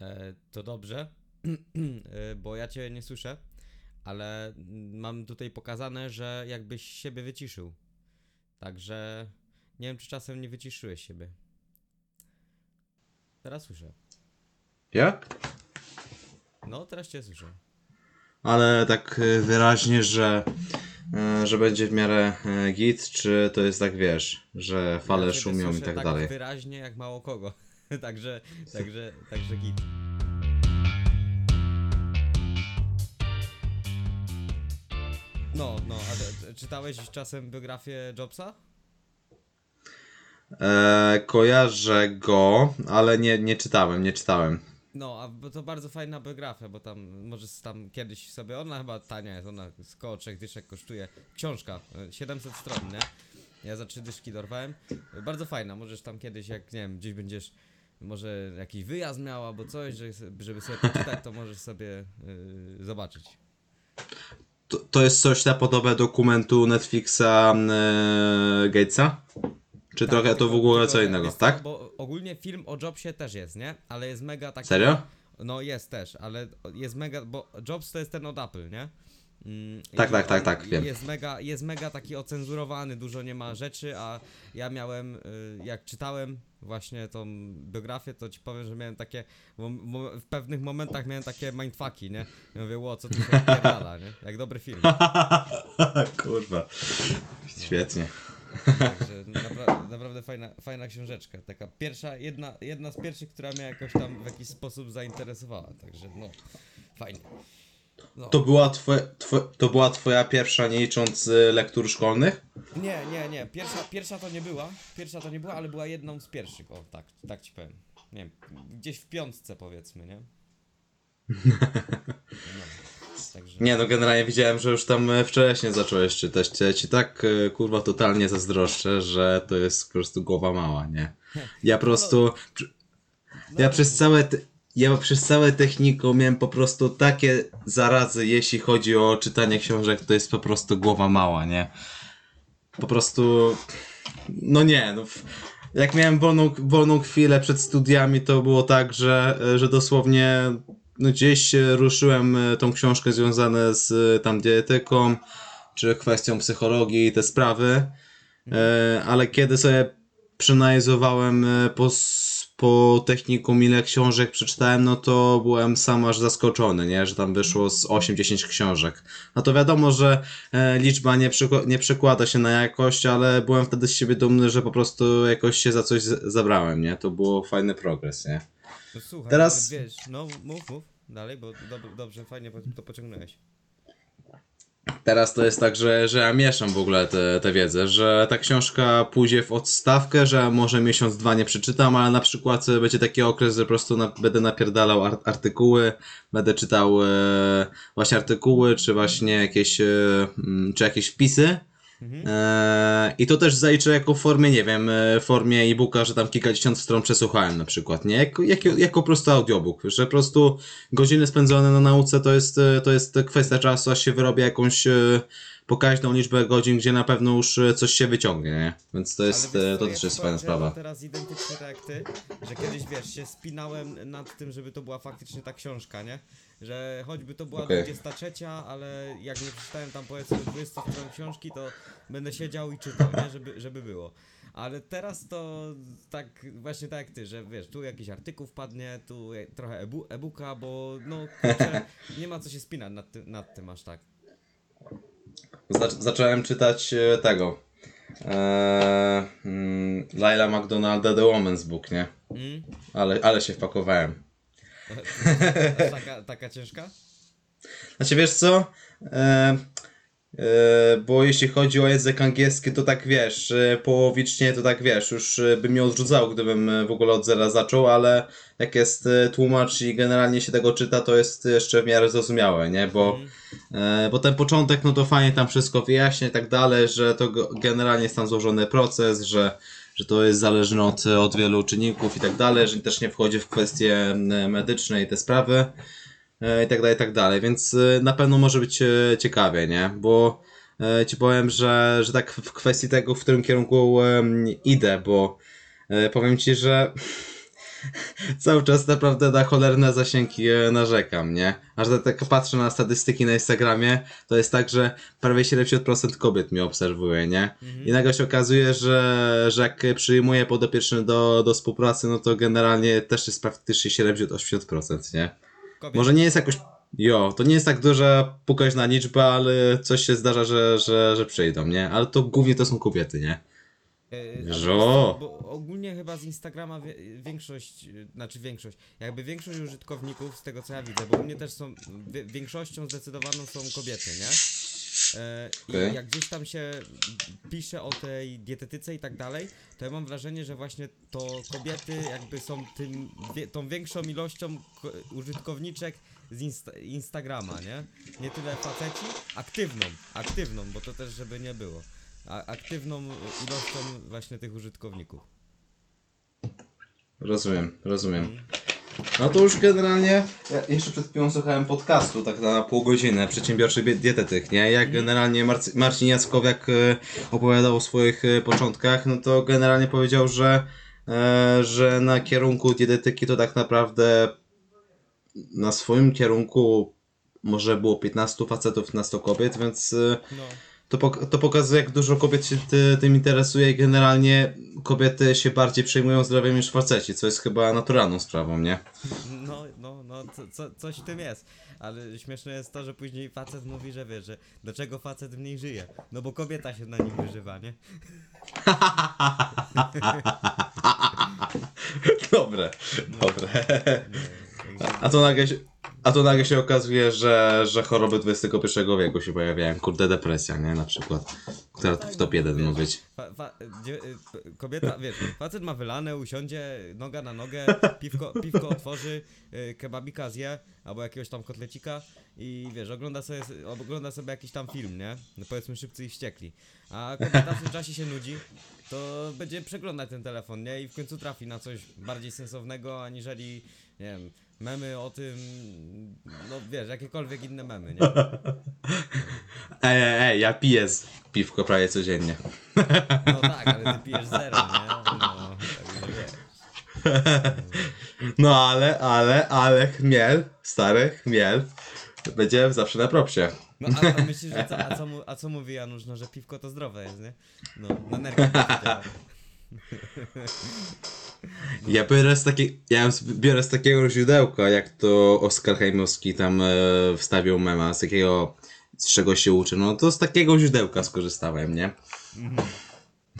E, to dobrze, e, bo ja cię nie słyszę, ale mam tutaj pokazane, że jakbyś siebie wyciszył. Także nie wiem, czy czasem nie wyciszyłeś siebie. Teraz słyszę. Jak? No, teraz cię słyszę. Ale tak e, wyraźnie, że, że będzie w miarę git, czy to jest tak wiesz, że fale Ja szumią i słyszę tak dalej. wyraźnie jak mało kogo. także, także, także git. No, no, a t- czytałeś czasem biografię Jobsa? E, kojarzę go, ale nie, nie czytałem, nie czytałem. No, a to bardzo fajna biografia, bo tam możesz tam kiedyś sobie, ona chyba tania jest, ona z koło trzech dyszek kosztuje. Książka, e, 700 stron, nie? Ja za trzy dyszki dorwałem. E, Bardzo fajna, możesz tam kiedyś, jak nie wiem, gdzieś będziesz, może jakiś wyjazd miał albo coś, że- żeby sobie poczytać, to możesz sobie y, zobaczyć. To, to jest coś na podobę dokumentu Netflixa e, Gatesa? Czy Tak, trochę to w ogóle co innego, tak? Bo ogólnie film o Jobsie też jest, nie? Ale jest mega taki... Serio? No jest też, ale jest mega, bo Jobs to jest ten od Apple, nie? Mm, Tak, i tak, tak, tak, wiem. Jest mega, jest mega taki ocenzurowany, dużo nie ma rzeczy, a ja miałem, y, jak czytałem właśnie tą biografię, to ci powiem, że miałem takie, mo- mo- w pewnych momentach miałem takie mindfucki, nie? Ja mówię, ło, co tu się nie? Jak dobry film. Kurwa. Świetnie. Także napra naprawdę fajna, fajna książeczka. Taka pierwsza, jedna, jedna z pierwszych, która mnie jakoś tam w jakiś sposób zainteresowała. Także no, fajnie. No. To była, twoje, to była twoja pierwsza, nie licząc e, lektur szkolnych? Nie, nie, nie. Pierwsza, pierwsza to nie była. Pierwsza to nie była, ale była jedną z pierwszych. O, tak, tak ci powiem. Nie wiem, gdzieś w piątce powiedzmy, nie? No, także... Nie no, generalnie widziałem, że już tam e, wcześniej zacząłeś czytać. Ja ci tak, e, kurwa, totalnie zazdroszczę, że to jest po prostu głowa mała, nie? Ja po prostu... przy- No, Ja przez całe... Te, ja przez całe techniką miałem po prostu takie zarazy, jeśli chodzi o czytanie książek, to jest po prostu głowa mała, nie? Po prostu... No nie, no... Jak miałem wolną, wolną chwilę przed studiami, to było tak, że, że dosłownie no gdzieś ruszyłem e, tą książkę związane z e, tam dietetyką, czy kwestią psychologii i te sprawy, e, ale kiedy sobie przeanalizowałem po, po technikum ile książek przeczytałem, no to byłem sam aż zaskoczony, nie? że tam wyszło z 8-10 książek. No to wiadomo, że e, liczba nie, nie przekłada się na jakość, ale byłem wtedy z siebie dumny, że po prostu jakoś się za coś zabrałem, nie? To było fajny progres, nie? No, słuchaj, Teraz- wiesz, no mów, mów dalej, bo dob dobrze, fajnie to pociągnąłeś. Teraz to jest tak, że, że ja mieszam w ogóle tę te, wiedzę, że ta książka pójdzie w odstawkę, że może miesiąc, dwa nie przeczytam, ale na przykład będzie taki okres, że po prostu na, będę napierdalał ar artykuły, będę czytał e, właśnie artykuły, czy właśnie jakieś, e, czy jakieś wpisy. E, I to też zaliczę jako formie, nie wiem, e, formie e-booka, że tam kilkadziesiąt stron przesłuchałem na przykład, nie? Jako, jako, jako po prostu audiobook, że po prostu godziny spędzone na nauce to jest, e, to jest kwestia czasu, aż się wyrobi jakąś e, pokaźną liczbę godzin, gdzie na pewno już e, coś się wyciągnie, nie? Więc to jest, Ale wiesz e, co, to ja też jest powiem, fajna że sprawa. teraz identycznie tak jak ty, że kiedyś wiesz, się spinałem nad tym, żeby to była faktycznie ta książka, nie? Że choćby to była Okej. 23, ale jak nie przeczytałem tam powiedzmy 20 stron książki, to będę siedział i czytał, nie? Żeby, żeby było. Ale teraz to tak właśnie tak jak ty, że wiesz, tu jakiś artykuł wpadnie, tu trochę ebu- e-booka, bo no kurczę, nie ma co się spinać nad tym, nad tym aż tak. Zac- zacząłem czytać e, tego. E, mm, Laila McDonalda The Woman's Book, nie? Mm? Ale, ale się wpakowałem. Taka, taka ciężka? Znaczy wiesz co? E, e, bo jeśli chodzi o język angielski, to tak wiesz, e, połowicznie to tak wiesz, już e, by mnie odrzucało, gdybym e, w ogóle od zera zaczął, ale jak jest e, tłumacz i generalnie się tego czyta, to jest jeszcze w miarę zrozumiałe, nie? Bo, e, bo ten początek, no to fajnie tam wszystko wyjaśnia i tak dalej, że to generalnie jest tam złożony proces, że że to jest zależne od, od wielu czynników i tak dalej, że też nie wchodzi w kwestie e, medyczne i te sprawy e, i tak dalej, i tak dalej, więc e, na pewno może być e, ciekawie, nie? Bo e, ci powiem, że, że tak w kwestii tego, w którym kierunku idę, bo e, powiem ci, że cały czas naprawdę na cholerne zasięgi e, narzekam, nie? Aż tak- patrzę na statystyki na Instagramie, to jest tak, że prawie 70% kobiet mnie obserwuje, nie? I nagle się okazuje, że, że jak przyjmuję podopieczny do, do współpracy, no to generalnie też jest praktycznie 70-80%, nie? Może nie jest jakoś. Jo, to nie jest tak duża pokaźna liczba, ale coś się zdarza, że, że, że przyjdą, nie? Ale to głównie to są kobiety, nie? Żo. a Bo ogólnie chyba z Instagrama wie, większość, znaczy większość, jakby większość użytkowników z tego co ja widzę, bo u mnie też są, wie, większością zdecydowaną są kobiety, nie? E. I jak gdzieś tam się pisze o tej dietetyce i tak dalej, to ja mam wrażenie, że właśnie to kobiety jakby są tym, tą większą ilością ko- użytkowniczek z Insta Instagrama, nie? Nie tyle faceci, aktywną, aktywną, bo to też żeby nie było. A, aktywną ilością właśnie tych użytkowników. Rozumiem, rozumiem. No to już generalnie. Ja jeszcze przed chwilą słuchałem podcastu, tak na pół godziny, przedsiębiorczy dietetyk, nie? Jak generalnie Marc- Marcin Jackowiak e, opowiadał o swoich e, początkach, no to generalnie powiedział, że, e, że na kierunku dietetyki to tak naprawdę na swoim kierunku może było 15 facetów na 100 kobiet, więc No. To, pok- to pokazuje, jak dużo kobiet się ty, tym interesuje i generalnie kobiety się bardziej przejmują zdrowiem niż faceci, co jest chyba naturalną sprawą, nie? No, no, no, co, co, coś w tym jest. Ale śmieszne jest to, że później facet mówi, że wie, że dlaczego facet mniej żyje. No bo kobieta się na nim wyżywa, nie? Dobre, dobre. No, także- A to nagle się, a to nagle się okazuje, że, że choroby XXI wieku się pojawiają. Kurde, depresja, nie? Na przykład. Która w top 1 ma być. Fa, fa, y, kobieta, wiesz, facet ma wylane, usiądzie, noga na nogę, piwko, piwko otworzy, y, kebabika zje, albo jakiegoś tam kotlecika i wiesz, ogląda sobie, ogląda sobie jakiś tam film, nie? No powiedzmy szybcy i wściekli. A kobieta w tym czasie się nudzi, to będzie przeglądać ten telefon, nie? I w końcu trafi na coś bardziej sensownego, aniżeli, nie wiem, memy o tym, no wiesz, jakiekolwiek inne memy, nie? Ej, ej, ej, ja piję piwko prawie codziennie. No tak, ale ty pijesz zero, nie? No, także wiesz. No ale, ale, ale chmiel, stary chmiel, będzie zawsze na propsie. No a, a myślisz, że co, a, co mu, a co mówi Janusz, no że piwko to zdrowe jest, nie? No, na działa. Ja biorę z, takie, ja biorę z takiego źródełka, jak to Oskar Hajmowski tam e, wstawił mema, z jakiego, z czego się uczy. No to z takiego źródełka skorzystałem, nie? No.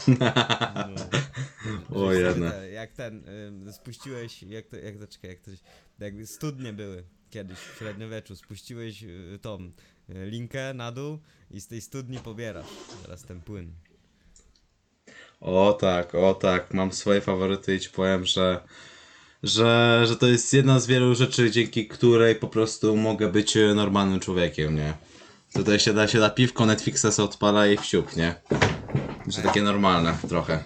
O, te- Jak ten, y, spuściłeś, jak to, jak to, czekaj, jak to, jak studnie były kiedyś w średniowieczu, spuściłeś y, tą y, linkę na dół i z tej studni pobierasz teraz ten płyn. O tak, o tak, mam swoje faworyty i ci powiem, że, że, że to jest jedna z wielu rzeczy, dzięki której po prostu mogę być normalnym człowiekiem, nie? Tutaj się da, się da piwko, Netflixa se odpala i wsiup, nie? Że takie normalne trochę.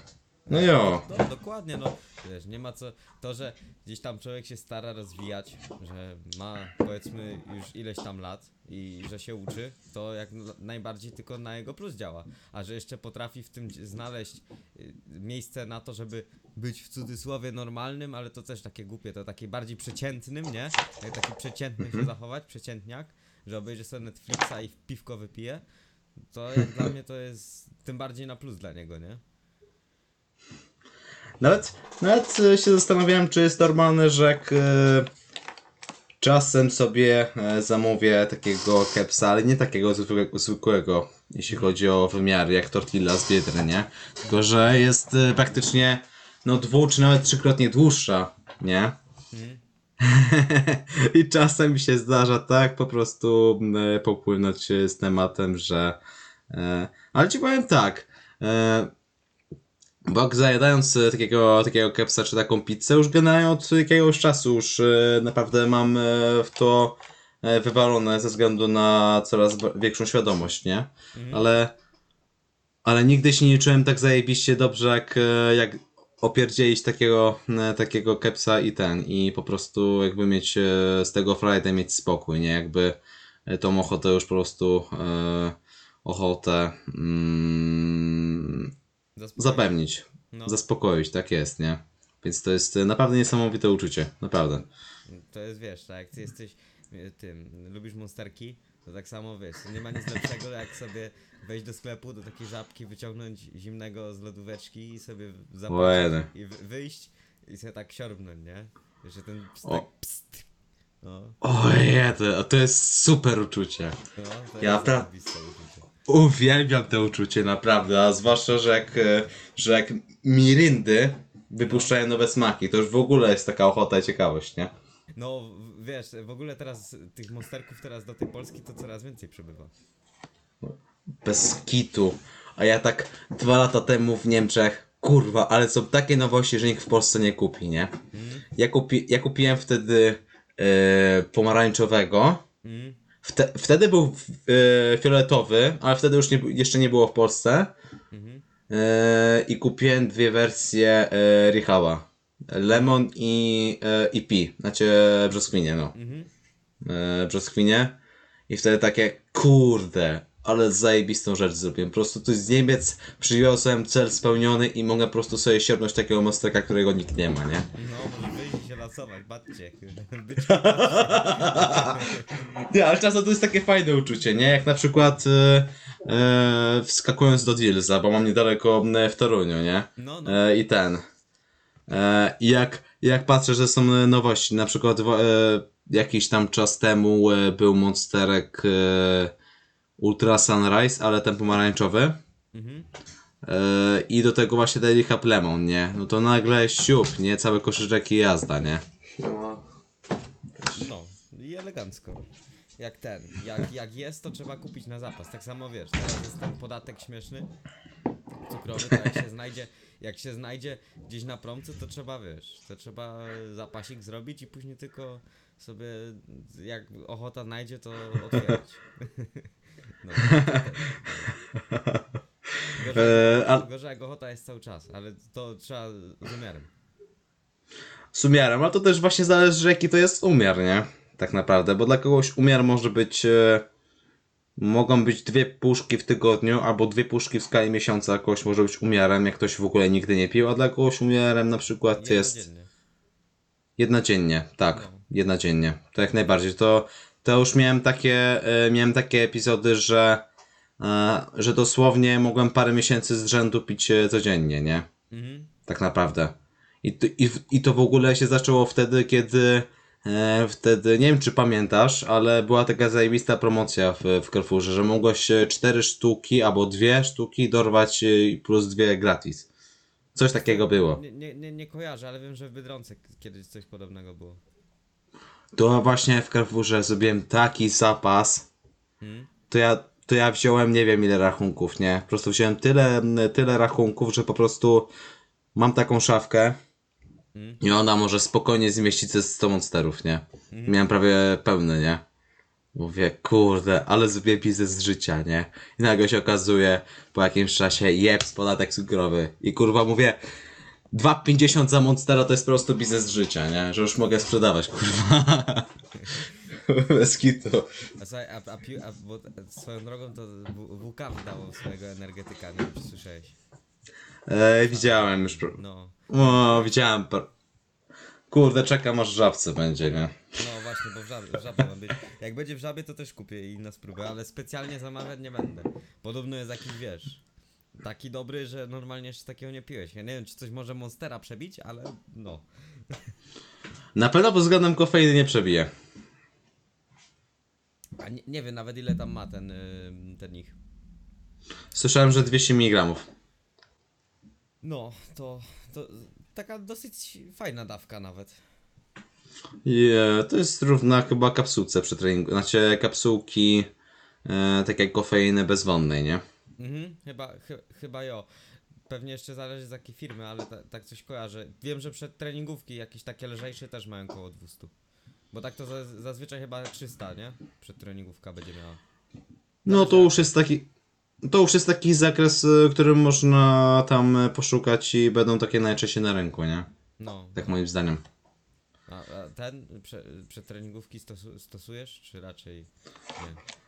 No jo. No, dokładnie, no wiesz, nie ma co, to, że gdzieś tam człowiek się stara rozwijać, że ma powiedzmy już ileś tam lat i że się uczy, to jak najbardziej tylko na jego plus działa, a że jeszcze potrafi w tym znaleźć y, miejsce na to, żeby być w cudzysłowie normalnym, ale to też takie głupie, to takie bardziej przeciętnym, nie? Jak taki przeciętny się zachować, przeciętniak, że obejrzy sobie Netflixa i piwko wypije, to jak dla mnie to jest tym bardziej na plus dla niego, nie? Nawet, nawet e, się zastanawiałem, czy jest normalne, że jak e, czasem sobie e, zamówię takiego kepsa, ale nie takiego zwykłego, zwykłego, jeśli chodzi o wymiary, jak tortilla z biedry, nie? Tylko, że jest praktycznie no dwu czy nawet trzykrotnie dłuższa, nie? I czasem się zdarza tak po prostu popłynąć z tematem, że. Ale ci powiem tak. Bo zajadając e, takiego, takiego kepsa czy taką pizzę, już generalnie od jakiegoś czasu już e, naprawdę mam e, w to wywalone ze względu na coraz większą świadomość, nie? Ale, ale nigdy się nie czułem tak zajebiście dobrze, jak, jak opierdzielić takiego, takiego kepsa i ten, i po prostu jakby mieć z tego frajdę, mieć spokój, nie? Jakby tą ochotę już po prostu ochotę mm, Zaspokoić. zapewnić, No. zaspokoić, tak jest, nie? Więc to jest e, naprawdę niesamowite uczucie, naprawdę. To jest, wiesz, tak jak ty jesteś e, tym, lubisz monsterki, to tak samo wiesz, nie ma nic lepszego jak sobie wejść do sklepu, do takiej żabki, wyciągnąć zimnego z lodóweczki i sobie zapłacić i wy- wyjść i sobie tak siorbnąć, nie? Że ten pst, O. tak pst. No, Ojej, to, to jest super uczucie. no, to Ja jest pra- uczucie. Uwielbiam to uczucie, naprawdę, a zwłaszcza, że jak, e, że jak Mirindy wypuszczają nowe smaki, to już w ogóle jest taka ochota i ciekawość, nie? No, wiesz, w ogóle teraz tych monsterków teraz do tej Polski to coraz więcej przybywa. Bez kitu. A ja tak dwa lata temu w Niemczech, kurwa, ale są takie nowości, że nikt w Polsce nie kupi, nie? Ja, kupi, ja kupiłem wtedy e, pomarańczowego. Mm? Wte, wtedy był e, fioletowy, ale wtedy już nie, jeszcze nie było w Polsce. Mhm. E, I kupiłem dwie wersje Richała. Lemon i, e, i Pi. Znaczy brzoskwinie, no. Mhm. E, brzoskwinie. I wtedy takie, kurde, ale zajebistą rzecz zrobiłem. Po prostu tu z Niemiec przywiozłem cel spełniony i mogę po prostu sobie sięgnąć takiego monsterka, którego nikt nie ma, nie? No, wyjść patrzcie. Być Nie, ale czasem to jest takie fajne uczucie, nie? Jak na przykład e, e, wskakując do Dilsa, bo mam niedaleko e, w Toruniu, nie? No, no. E, I ten. E, I jak, jak patrzę, że są e, nowości, na przykład e, jakiś tam czas temu e, był monsterek e, Ultra Sunrise, ale ten pomarańczowy. Mhm. E, I do tego właśnie dali Hub Lemon, nie? No to nagle siup, nie? Całe koszyczek i jazda, nie? No, i elegancko. Jak ten, jak, jak jest, to trzeba kupić na zapas. Tak samo wiesz, teraz jest ten podatek śmieszny, cukrowy, to jak się znajdzie, jak się znajdzie gdzieś na promce, to trzeba, wiesz, to trzeba zapasik zrobić i później tylko sobie, jak ochota znajdzie, to otwierać. No, gorzej, E, a- gorzej ochota jest cały czas, ale to trzeba z umiarem. z umiarem, ale to też właśnie zależy jaki to jest umiar, nie? Tak naprawdę, bo dla kogoś umiar może być... E, mogą być dwie puszki w tygodniu, albo dwie puszki w skali miesiąca, kogoś może być umiarem, jak ktoś w ogóle nigdy nie pił, a dla kogoś umiarem na przykład jest... Jednodziennie. Jedna dziennie, tak, No. jedna dziennie, to jak najbardziej, to, to już miałem takie, e, miałem takie epizody, że, że dosłownie mogłem parę miesięcy z rzędu pić e, codziennie, nie? Mhm. tak naprawdę. I, to- i, w- I to w ogóle się zaczęło wtedy, kiedy e, wtedy, nie wiem czy pamiętasz, ale była taka zajebista promocja w, w Carrefourze, że mogłeś e, cztery sztuki albo dwie sztuki dorwać e, plus dwie gratis. Coś takiego było. Nie, nie, nie, kojarzę, ale wiem, że w Biedronce kiedyś coś podobnego było. To właśnie w Carrefourze zrobiłem taki zapas, Hmm? to ja, to ja wziąłem nie wiem ile rachunków, nie? Po prostu wziąłem tyle, tyle rachunków, że po prostu mam taką szafkę Mm. i ona może spokojnie zmieścić ze 100 monsterów, nie? Miałem prawie pełny, nie? Mówię, kurde, ale zrobię biznes z życia, nie? I nagle się okazuje po jakimś czasie, jeps, podatek cukrowy. I kurwa mówię, 2,50 za monstera to jest po prostu biznes z życia, nie? Że już mogę sprzedawać, kurwa. Bez kitu. A, słuchaj, a, a, a bo swoją drogą to WK wydało swojego energetyka, nie wiem czy słyszałeś. E, widziałem już. No, O, widziałem. par- Kurde, czekam aż żabce będzie, nie? no właśnie, bo w żabie, w żabie ma być. Jak będzie w żabie, to też kupię i na spróbę, ale specjalnie zamawiać nie będę. Podobno jest jakiś, wiesz, taki dobry, że normalnie jeszcze takiego nie piłeś. Ja nie wiem, czy coś może Monstera przebić, ale no. Na pewno pod względem kofeiny nie przebije. A nie, nie wiem nawet ile tam ma ten, y, ten ich. Słyszałem, że 200 mg. No, to, to taka dosyć fajna dawka nawet. Yeah, to jest równa chyba kapsułce przy treningu. Znaczy kapsułki e, tak jak kofeiny bezwonnej, nie? Mhm, chyba, chy, chyba jo. Pewnie jeszcze zależy z jakiej firmy, ale ta, tak coś kojarzę. Wiem, że przed treningówki jakieś takie lżejsze też mają około 200. Bo tak to za, zazwyczaj chyba 300, nie? Przed treningówka będzie miała. No to już jest taki. To już jest taki zakres, e, który można tam poszukać i będą takie najczęściej na rynku, nie? No. Tak moim zdaniem. A, a ten prze, przed treningówki stosu, stosujesz, czy raczej nie?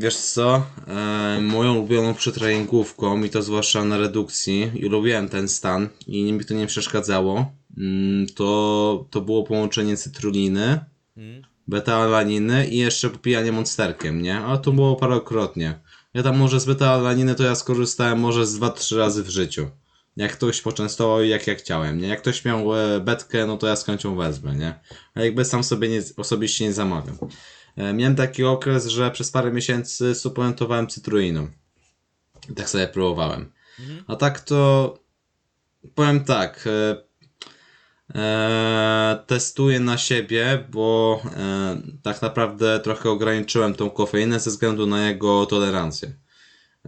Wiesz co, e, moją ulubioną przetreningówką i to zwłaszcza na redukcji i lubiłem ten stan i mi to nie przeszkadzało, mm, to, to było połączenie cytruliny, Mm. beta-alaniny i jeszcze popijanie monsterkiem, nie? Ale to było parokrotnie. Ja tam może z beta-alaniny to ja skorzystałem może z 2-3 razy w życiu. Jak ktoś poczęstował i jak ja chciałem, nie? Jak ktoś miał e, betkę, no to ja z chęcią wezmę, nie? A jakby sam sobie nie, osobiście nie zamawiam. E, miałem taki okres, że przez parę miesięcy suplementowałem cytruiną. I tak sobie próbowałem. Mhm. A tak to powiem tak. E, e, testuję na siebie, bo e, tak naprawdę trochę ograniczyłem tą kofeinę ze względu na jego tolerancję.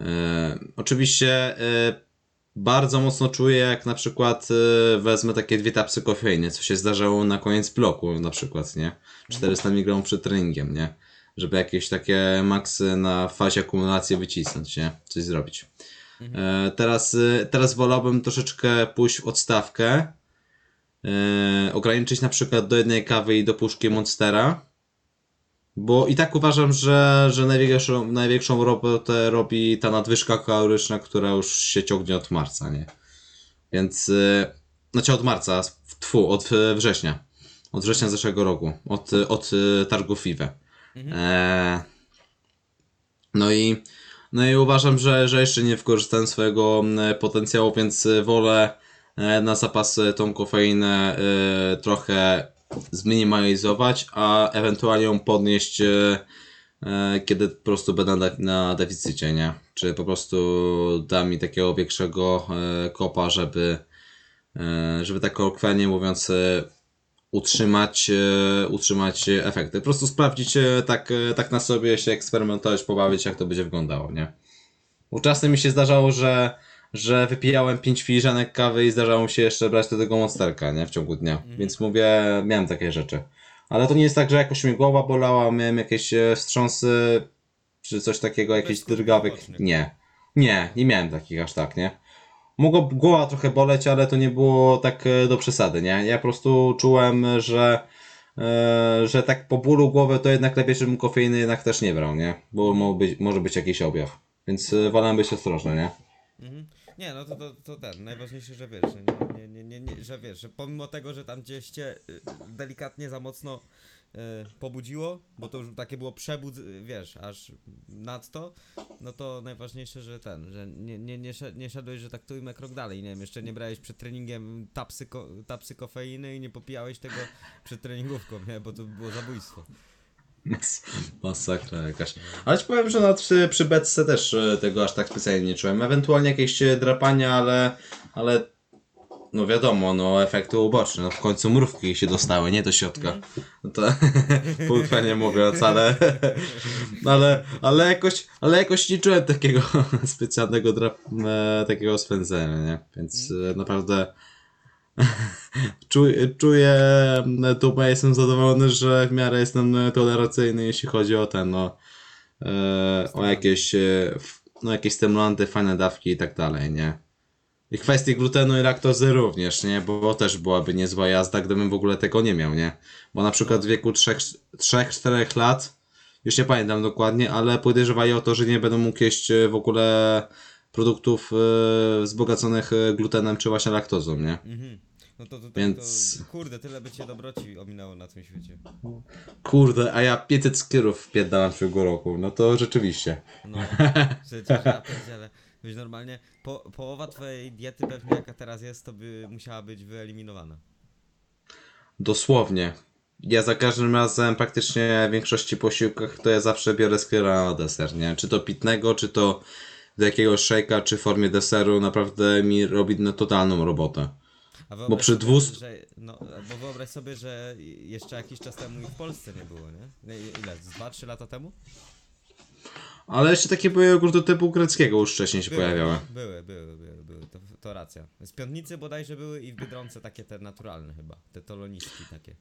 E, oczywiście e, bardzo mocno czuję, jak na przykład e, wezmę takie dwie tapsy kofeiny, co się zdarzało na koniec bloku, na przykład, nie? 400 mg przed treningiem, nie? Żeby jakieś takie maksy na fazie akumulacji wycisnąć, nie? Coś zrobić. E, teraz, e, teraz wolałbym troszeczkę pójść w odstawkę, e, ograniczyć na przykład do jednej kawy i do puszki Monstera, bo i tak uważam, że, że największą, największą robotę robi ta nadwyżka kaloryczna, która już się ciągnie od marca, nie? Więc, e, znaczy od marca, tfu, od e, września. Od września zeszłego roku. Od, e, od e, targów FIWE. E, no i, no i uważam, że, że jeszcze nie wykorzystałem swojego potencjału, więc wolę e, na zapas tą kofeinę trochę zminimalizować, a ewentualnie ją podnieść, e, e, kiedy po prostu będę na, deficycie, nie? Czy po prostu da mi takiego większego e, kopa, żeby, żeby tak kolokwialnie mówiąc, utrzymać, utrzymać efekty. Po prostu sprawdzić tak, tak na sobie, się eksperymentować, pobawić, jak to będzie wyglądało, nie? Czasem mi się zdarzało, że, że wypijałem 5 filiżanek kawy i zdarzało mi się jeszcze brać do tego monsterka, nie? W ciągu dnia. Więc mówię, miałem takie rzeczy. Ale to nie jest tak, że jakoś mi głowa bolała, miałem jakieś e, wstrząsy, czy coś takiego, skutków drgawek. Nie. Nie, nie miałem takich aż tak, nie? Mogła głowa trochę boleć, ale to nie było tak e, do przesady, nie? Ja po prostu czułem, że, e, że tak po bólu głowy to jednak lepiej, żebym kofeiny jednak też nie brał, nie? Bo być, może być jakiś objaw. Więc wolałem być ostrożny, nie? Mhm. Nie, no to, to, to ten, najważniejsze, że wiesz, nie, nie, nie, nie, że wiesz, że pomimo tego, że tam gdzieś cię y, delikatnie za mocno y, pobudziło, bo to już takie było przebud, y, wiesz, aż nadto, no to najważniejsze, że ten, że nie, nie, nie, szed, nie szedłeś, że tak tujmy krok dalej, nie wiem, jeszcze nie brałeś przed treningiem tapsy, ko, tapsy kofeiny i nie popijałeś tego przed treningówką, nie, bo to by było zabójstwo. Mas- Masakra jakaś. Ale ci powiem, że nawet przy, przy beczce też e, tego aż tak specjalnie nie czułem. Ewentualnie jakieś e, drapania, ale, ale no wiadomo, no efekty uboczne. No w końcu mrówki się dostały, nie do środka. No to nie mówiąc, ale, ale, ale jakoś, ale jakoś nie czułem takiego specjalnego drap, e, takiego spędzenia, nie? Więc e, naprawdę czuję, czuję dupę, jestem zadowolony, że w miarę jestem e, tolerancyjny, jeśli chodzi o ten, no, e, o jakieś, e, no, jakieś stymulanty, fajne dawki i tak dalej, nie? I kwestii glutenu i laktozy również, nie? Bo też byłaby niezła jazda, gdybym w ogóle tego nie miał, nie? Bo na przykład w wieku 3-4 lat, już nie pamiętam dokładnie, ale podejrzewali o to, że nie będę mógł jeść w ogóle produktów e, wzbogaconych e, glutenem czy właśnie laktozą, nie? Mhm. No to, to, to, Więc- to, kurde, tyle by cię dobroci ominęło na tym świecie. Kurde, a ja 500 skierów wpierdalam w ciągu roku, no to rzeczywiście. No, pierdzielę. Wiesz, normalnie po, połowa twojej diety pewnie jaka teraz jest, to by musiała być wyeliminowana. Dosłownie. Ja za każdym razem praktycznie w większości posiłkach to ja zawsze biorę sklera na deser, nie? Czy to pitnego, czy to do jakiegoś szejka, czy w formie deseru, naprawdę mi robi no, totalną robotę. Wyobraź przy sobie, 200 Że, no, bo wyobraź sobie, że jeszcze jakiś czas temu i w Polsce nie było, nie? Ile? Z 2-3 lata temu? Ale jeszcze takie były jogurty typu greckiego już wcześniej się pojawiały. no, były, były, były, były. To, to racja. Z Piątnicy bodajże były i w Biedronce takie te naturalne chyba. Te toloniski takie.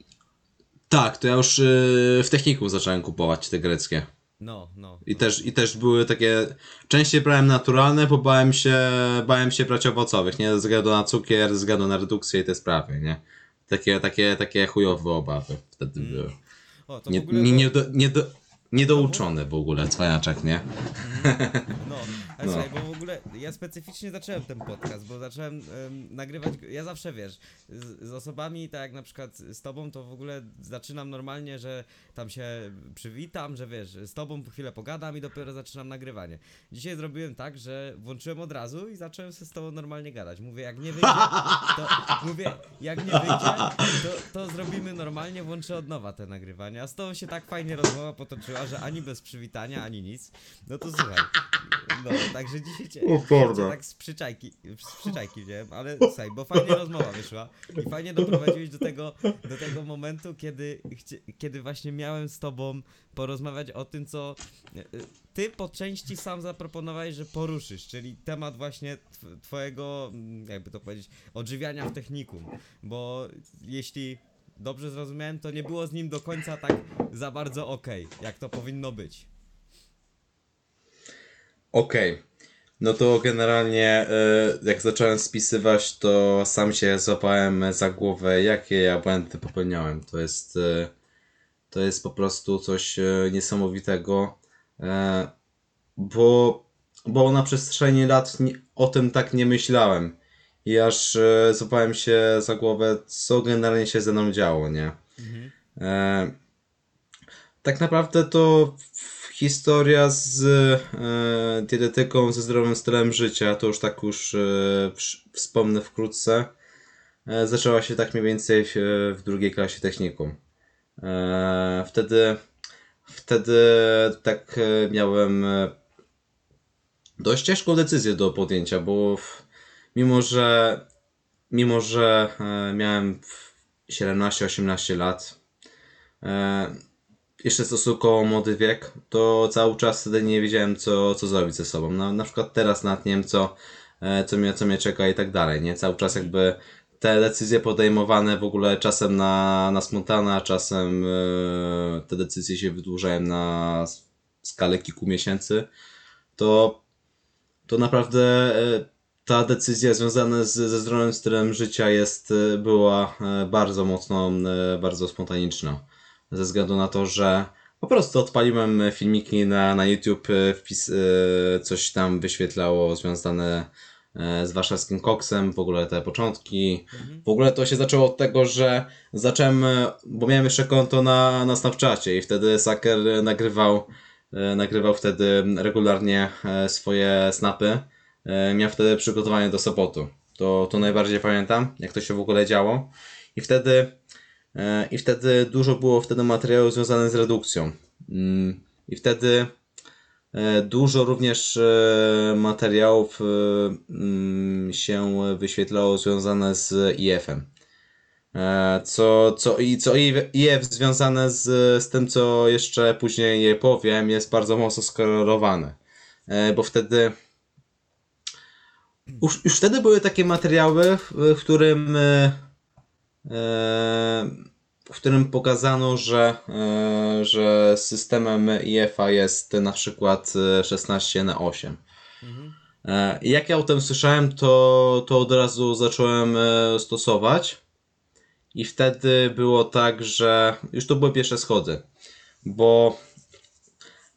Tak, to ja już yy, w techniku zacząłem kupować te greckie. No, no. I też, I też były takie. Częściej brałem naturalne, bo bałem się, bałem się brać owocowych, nie ze względu na cukier, ze względu na redukcję i te sprawy, nie? Takie, takie, takie chujowe obawy wtedy były. O, to Nie, w ogóle... nie, nie, do, nie, do, niedouczony w ogóle cwaniaczek, nie? No, a No. słuchaj, bo w ogóle ja specyficznie zacząłem ten podcast, bo zacząłem em, nagrywać, go- ja zawsze wiesz, z, z osobami, tak jak na przykład z tobą, to w ogóle zaczynam normalnie, że tam się przywitam, że wiesz, z tobą chwilę pogadam i dopiero zaczynam nagrywanie. Dzisiaj zrobiłem tak, że włączyłem od razu i zacząłem się z tobą normalnie gadać. Mówię, jak nie wyjdzie, to mówię, jak nie wyjdzie, to, to zrobimy normalnie, włączę od nowa te nagrywania. A z tobą się tak fajnie rozmowa potoczyła, że ani bez przywitania, ani nic. No to słuchaj. No, także dzisiaj cię, O cię tak z przyczajki, z przyczajki wziąłem, ale słuchaj, bo fajnie rozmowa wyszła i fajnie doprowadziłeś do tego, do tego momentu, kiedy, kiedy właśnie miałem z tobą porozmawiać o tym, co e, ty po części sam zaproponowałeś, że poruszysz, czyli temat właśnie tw- twojego, mm, jakby to powiedzieć, odżywiania w technikum, bo jeśli dobrze zrozumiałem, to nie było z nim do końca tak za bardzo okej, jak to powinno być. Okej. No to generalnie e, jak zacząłem spisywać, to sam się złapałem za głowę, jakie ja błędy popełniałem. To jest, e, to jest po prostu coś e, niesamowitego, bo, bo na przestrzeni lat nie, o tym tak nie myślałem. I aż złapałem się za głowę, co generalnie się ze mną działo, nie? E, tak naprawdę to w- historia z e, dietetyką, ze zdrowym stylem życia, to już tak już e, wspomnę wkrótce, e, zaczęła się tak mniej więcej w, w drugiej klasie technikum. E, wtedy, wtedy tak e, miałem e, dość ciężką decyzję do podjęcia, bo w, mimo, że mimo, że e, miałem 17-18 lat, e, jeszcze stosunkowo młody wiek, to cały czas wtedy nie wiedziałem, co, co zrobić ze sobą. No, na przykład teraz nad nie wiem, co, e, co, mnie, co mnie czeka i tak dalej, nie? Cały czas jakby te decyzje podejmowane w ogóle czasem na, na spontana, czasem e, te decyzje się wydłużają na skalę kilku miesięcy, to, to naprawdę e, ta decyzja związana z, ze zdrowym stylem życia jest, była bardzo mocno, bardzo spontaniczna ze względu na to, że po prostu odpaliłem filmiki na, na YouTube, e, wpis, e, coś tam wyświetlało związane e, z warszawskim koksem, w ogóle te początki. W ogóle to się zaczęło od tego, że zacząłem, bo miałem jeszcze konto na, na Snapchacie i wtedy Saker nagrywał, nagrywał wtedy regularnie swoje snapy. Miał wtedy przygotowanie do Sopotu. To, to najbardziej pamiętam, jak to się w ogóle działo. I wtedy I wtedy dużo było wtedy materiałów związanych z redukcją. Mm, I wtedy e, dużo również e, materiałów e, mm, się wyświetlało związane z IF-em. E, Co, co, i co IF związane z, z tym, co jeszcze później powiem, jest bardzo mocno skorelowane. E, Bo wtedy już, już wtedy były takie materiały, w, którym e, e, w którym pokazano, że, e, że systemem IFA jest na przykład e, 16 na 8. E, i Jak ja o tym słyszałem, to, to od razu zacząłem e, stosować. I wtedy było tak, że już to były pierwsze schody, bo,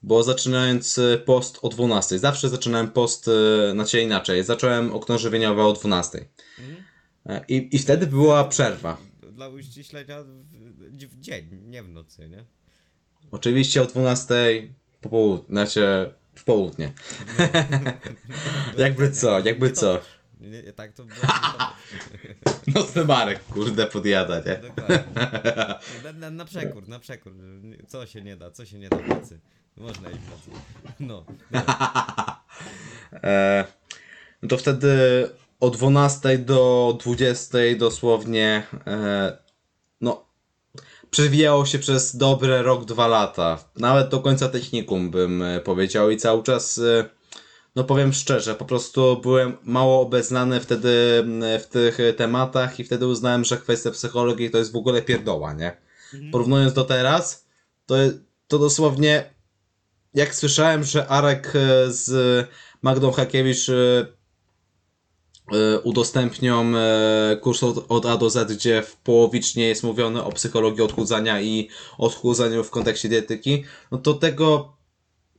bo zaczynając e, post o 12, zawsze zaczynałem post, e, znaczy inaczej, zacząłem okno żywieniowe o 12. E, I, I wtedy była przerwa. Dla uściślenia w, w dzień, nie w nocy, nie? Oczywiście o 12 po południu, znaczy w południe. Jakby co, jakby co. Nie, tak to było. Nocny Marek, kurde, podjada, nie? Dokładnie. Na, na, na przekór, na przekór. Co się nie da, co się nie da w nocy. Można iść w nocy. No. E, no to wtedy o 12 do 20 dosłownie, e, no, przewijało się przez dobre rok, dwa lata. Nawet do końca technikum bym e, powiedział i cały czas, e, no powiem szczerze, po prostu byłem mało obeznany wtedy w tych tematach i wtedy uznałem, że kwestia psychologii to jest w ogóle pierdoła, nie? Porównując do teraz, to, to dosłownie jak słyszałem, że Arek e, z Magdą Hakiewicz udostępnią e, kurs od, A do Z, gdzie w połowicznie jest mówione o psychologii odchudzania i odchudzaniu w kontekście dietyki, no to tego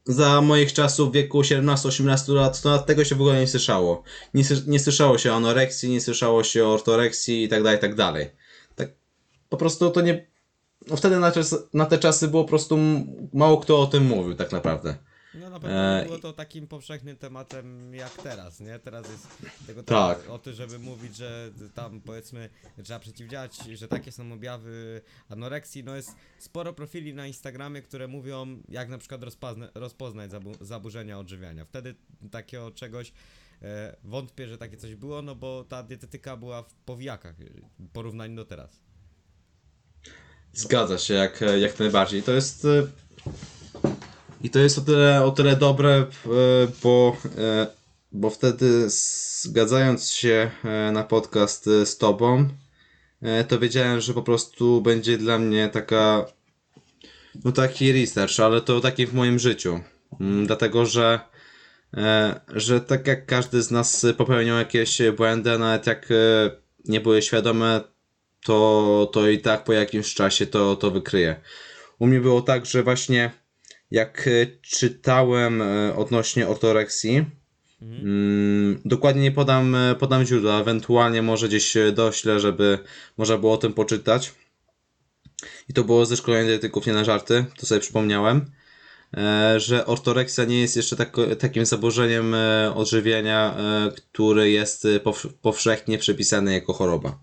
za moich czasów w wieku 17-18 lat, to tego się w ogóle nie słyszało. Nie, nie słyszało się o anoreksji, nie słyszało się o ortoreksji i tak dalej, tak dalej. Tak, po prostu to nie... No wtedy na, czas, na te czasy było po prostu mało kto o tym mówił tak naprawdę. No na pewno E, nie było to takim powszechnym tematem jak teraz, nie? Teraz jest tego Tak. o tym, żeby mówić, że tam powiedzmy trzeba przeciwdziałać, że takie są objawy anoreksji. No jest sporo profili na Instagramie, które mówią jak na przykład rozpozna, rozpoznać zabu zaburzenia odżywiania. Wtedy takiego czegoś e, wątpię, że takie coś było, no bo ta dietetyka była w powijakach e, w porównaniu do teraz. Zgadza się, jak, jak najbardziej. To jest. e, I to jest o tyle, o tyle dobre, e, bo, e, bo wtedy zgadzając się e, na podcast z Tobą, to wiedziałem, że po prostu będzie dla mnie taka. No taki research, ale to taki w moim życiu. Mm, Dlatego, że. Że tak jak każdy z nas popełniał jakieś błędy, nawet jak nie były świadome, to, to i tak po jakimś czasie to, to wykryje. U mnie było tak, że właśnie jak e, czytałem e, odnośnie ortoreksji, mm, dokładnie nie podam, e, podam źródła, ewentualnie może gdzieś doślę, żeby można było o tym poczytać. I to było ze szkolenia dietetyków, nie na żarty, to sobie przypomniałem, że ortoreksja nie jest jeszcze tak, takim zaburzeniem odżywiania, e, który jest pow, powszechnie przepisany jako choroba.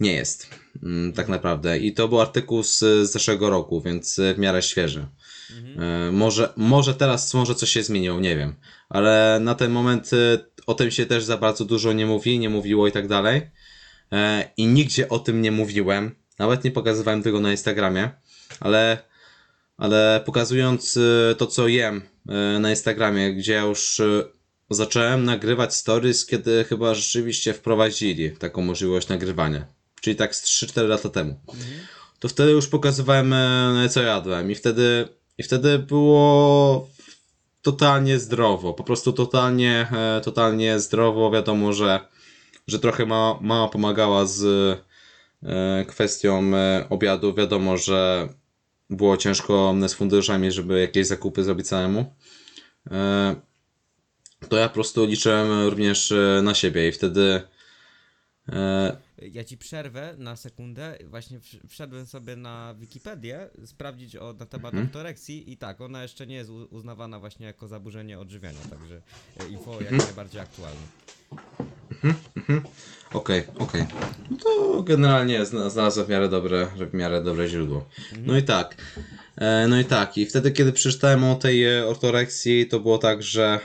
Nie jest, mm, tak naprawdę. I to był artykuł z, zeszłego roku, więc w miarę świeży. E, Może, może teraz może coś się zmieniło, nie wiem. Ale na ten moment o tym się też za bardzo dużo nie mówi, nie mówiło i tak dalej. E, I nigdzie o tym nie mówiłem. Nawet nie pokazywałem tego na Instagramie. Ale, ale pokazując e, to, co jem na Instagramie, gdzie ja już zacząłem nagrywać stories, kiedy chyba rzeczywiście wprowadzili taką możliwość nagrywania. Czyli tak z 3-4 lata temu to wtedy już pokazywałem, co jadłem i wtedy, i wtedy było totalnie zdrowo, po prostu totalnie, e, totalnie zdrowo, wiadomo, że, że trochę ma, mama pomagała z e, kwestią e, obiadu, wiadomo, że było ciężko z funduszami, żeby jakieś zakupy zrobić samemu. To ja po prostu liczyłem również na siebie i wtedy Ja ci przerwę na sekundę. Właśnie wsz- wszedłem sobie na Wikipedię sprawdzić o, na temat Mhm. ortoreksji i tak, ona jeszcze nie jest uznawana właśnie jako zaburzenie odżywiania, także e, info jak Mhm. najbardziej aktualne. Okej, okej. No to generalnie zna- znalazłem w miarę dobre, w miarę dobre źródło. No i tak. E, no i tak. I wtedy, kiedy przeczytałem o tej e, ortoreksji, to było tak, że,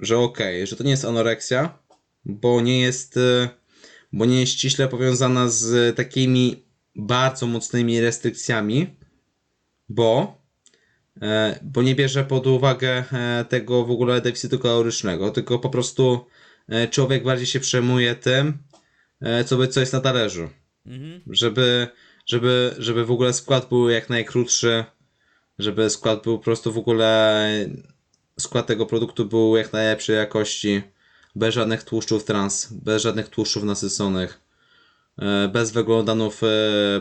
że okej, że to nie jest anoreksja, bo nie jest, bo nie jest ściśle powiązana z takimi bardzo mocnymi restrykcjami, bo e, bo nie bierze pod uwagę e, tego w ogóle deficytu kalorycznego, tylko po prostu e, człowiek bardziej się przejmuje tym, co, by, co jest na talerzu. Mhm. Żeby, żeby, żeby w ogóle skład był jak najkrótszy, żeby skład był po prostu w ogóle skład tego produktu był jak najlepszej jakości, bez żadnych tłuszczów trans, bez żadnych tłuszczów nasyconych, e, bez węglowodanów e,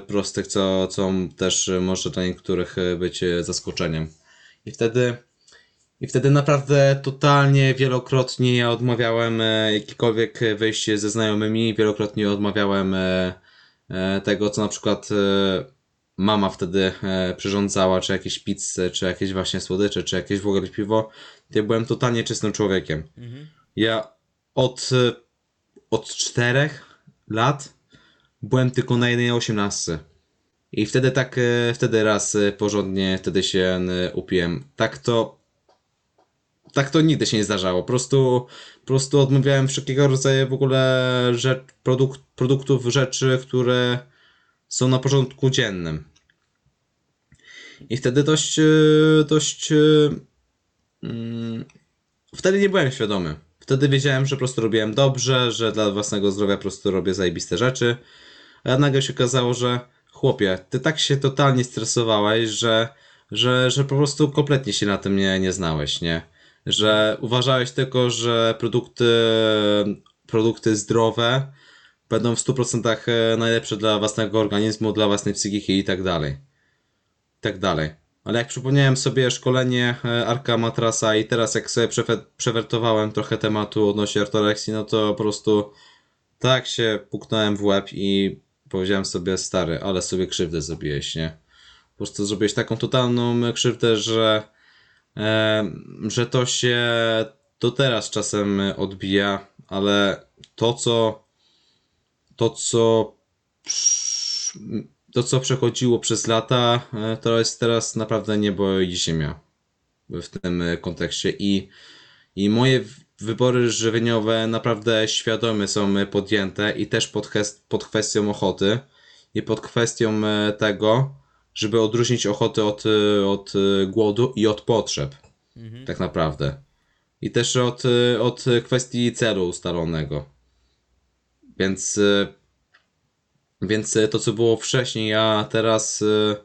prostych, co, co też może dla niektórych e, być zaskoczeniem. I wtedy i wtedy naprawdę totalnie wielokrotnie ja odmawiałem jakiekolwiek wyjście ze znajomymi, wielokrotnie odmawiałem tego, co na przykład mama wtedy przyrządzała, czy jakieś pizze, czy jakieś właśnie słodycze, czy jakieś w ogóle piwo. Ja byłem totalnie czystym człowiekiem. Mhm. Ja od, e, od czterech lat byłem tylko na jednej osiemnastce. I wtedy tak, e, wtedy raz e, porządnie wtedy się upiłem. Tak to tak to nigdy się nie zdarzało. Po prostu, po prostu odmawiałem wszelkiego rodzaju w ogóle rzecz, produkt, produktów, rzeczy, które są na porządku dziennym. I wtedy dość, dość. mm, Wtedy nie byłem świadomy. Wtedy wiedziałem, że po prostu robiłem dobrze, że dla własnego zdrowia po prostu robię zajebiste rzeczy. A nagle się okazało, że chłopie, ty tak się totalnie stresowałeś, że, że, że po prostu kompletnie się na tym nie, nie znałeś, nie? że uważałeś tylko, że produkty, produkty zdrowe będą w 100% najlepsze dla własnego organizmu, dla własnej psychiki i tak dalej. Tak dalej. Ale jak przypomniałem sobie szkolenie e, Arka Matrasa i teraz jak sobie przewertowałem trochę tematu odnośnie ortoreksji, no to po prostu tak się puknąłem w łeb i powiedziałem sobie, stary, ale sobie krzywdę zrobiłeś, nie? Po prostu zrobiłeś taką totalną krzywdę, że, e, że to się do teraz czasem odbija, ale to co to co to co przechodziło przez lata, e, to jest teraz naprawdę niebo i ziemia w tym e, kontekście i, i moje wybory żywieniowe naprawdę świadome są e, podjęte i też pod, pod kwestią ochoty i pod kwestią tego, żeby odróżnić ochotę od, od głodu i od potrzeb. Mhm. Tak naprawdę. I też od, od kwestii celu ustalonego. Więc, więc e, to, co było wcześniej, ja teraz e,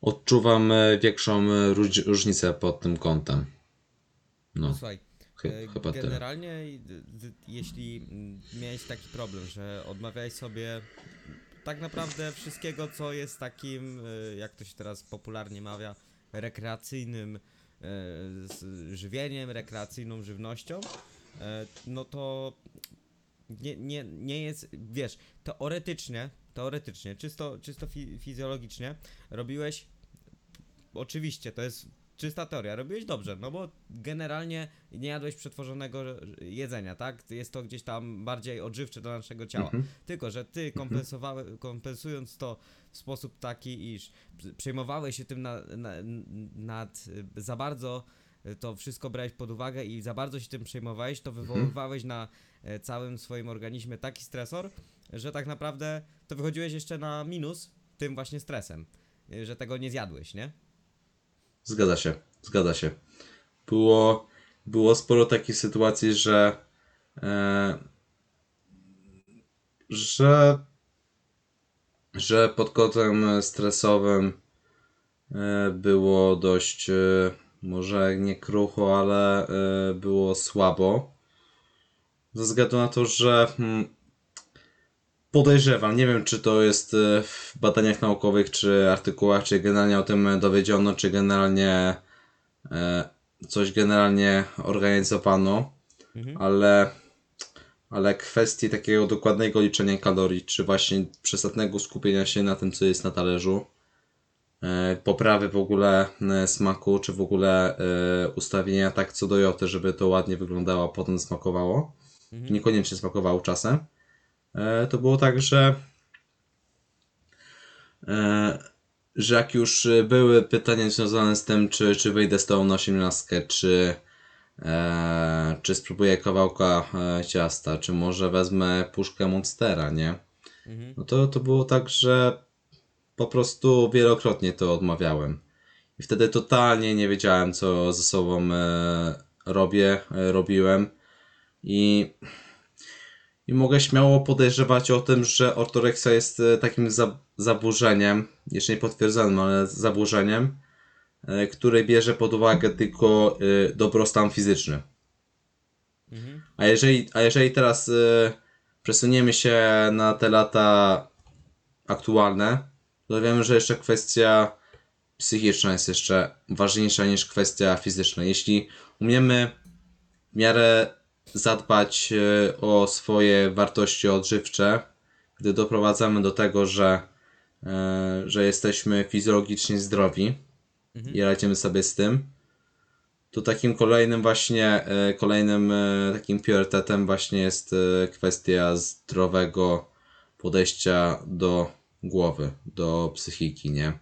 odczuwam e, większą róż- różnicę pod tym kątem. No, Słuchaj, chy- chyba generalnie jeśli miałeś taki problem, że odmawiałeś sobie tak naprawdę wszystkiego, co jest takim, jak to się teraz popularnie mawia, rekreacyjnym żywieniem, rekreacyjną żywnością, no to nie, nie, nie jest, wiesz, teoretycznie, teoretycznie, czysto, czysto fi fizjologicznie robiłeś, oczywiście, to jest czysta teoria, robiłeś dobrze, no bo generalnie nie jadłeś przetworzonego jedzenia, tak? Jest to gdzieś tam bardziej odżywcze dla naszego ciała. Mhm. Tylko, że ty kompensowały, kompensując to w sposób taki, iż przejmowałeś się tym na, na, nad za bardzo to wszystko brałeś pod uwagę i za bardzo się tym przejmowałeś, to wywoływałeś na e, całym swoim organizmie taki stresor, że tak naprawdę to wychodziłeś jeszcze na minus tym właśnie stresem, e, że tego nie zjadłeś, nie? Zgadza się, zgadza się. Było, było sporo takich sytuacji, że e, że że pod kątem stresowym e, było dość e, może nie krucho, ale e, było słabo. Ze względu na to, że hmm, podejrzewam, nie wiem czy to jest e, w badaniach naukowych, czy artykułach, czy generalnie o tym dowiedziono, czy generalnie e, coś generalnie organizowano, Mhm. ale, ale kwestii takiego dokładnego liczenia kalorii, czy właśnie przesadnego skupienia się na tym, co jest na talerzu, e, poprawy w ogóle smaku, czy w ogóle ustawienia tak co do joty, żeby to ładnie wyglądało, a potem smakowało. Mhm. Niekoniecznie smakowało czasem. E, to było tak, że e, że jak już były pytania związane z tym, czy, czy wyjdę z tą na osiemnastkę, czy, e, czy spróbuję kawałka ciasta, czy może wezmę puszkę Monstera, nie? Mhm. No to, to było tak, że po prostu wielokrotnie to odmawiałem. I wtedy totalnie nie wiedziałem, co ze sobą e, robię, e, robiłem. I, I mogę śmiało podejrzewać o tym, że ortoreksja jest e, takim za, zaburzeniem, jeszcze nie potwierdzonym, ale zaburzeniem, e, które bierze pod uwagę tylko e, dobrostan fizyczny. Mhm. A jeżeli, a jeżeli teraz przesuniemy się na te lata aktualne, to wiemy, że jeszcze kwestia psychiczna jest jeszcze ważniejsza niż kwestia fizyczna. Jeśli umiemy w miarę zadbać y, o swoje wartości odżywcze, gdy doprowadzamy do tego, że, y, że jesteśmy fizjologicznie zdrowi i radzimy sobie z tym, to takim kolejnym właśnie, e, kolejnym e, takim priorytetem właśnie jest e, kwestia zdrowego podejścia do głowy, do psychiki, nie?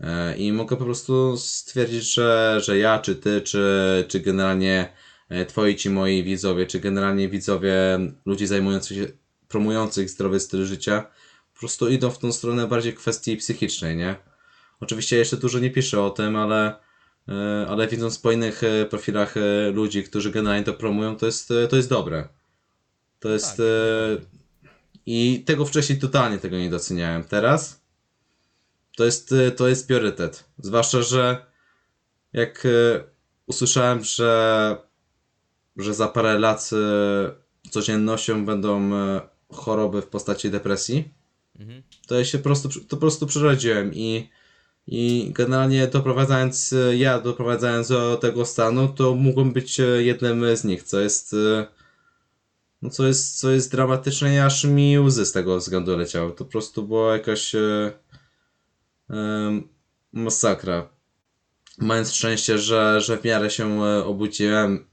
E, I mogę po prostu stwierdzić, że, że ja, czy ty, czy, czy generalnie e, twoi ci moi widzowie, czy generalnie widzowie ludzi zajmujących się, promujących zdrowy styl życia, po prostu idą w tą stronę bardziej kwestii psychicznej, nie? Oczywiście jeszcze dużo nie piszę o tym, ale E, ale widząc po innych e, profilach e, ludzi, którzy generalnie to promują, to jest, e, to jest dobre. To jest. Tak. e, I tego wcześniej totalnie tego nie doceniałem. Teraz to jest, e, to jest priorytet. Zwłaszcza, że jak, e, usłyszałem, że, że za parę lat e, codziennością będą e, choroby w postaci depresji, Mhm. to ja się po prostu, to po prostu przerodziłem i, i generalnie doprowadzając, e, ja doprowadzając do tego stanu, to mógłbym być e, jednym z nich, co jest, e, no co jest, co jest dramatyczne i aż mi łzy z tego względu leciały. To po prostu była jakaś e, em, masakra. Mając szczęście, że, że w miarę się e, obudziłem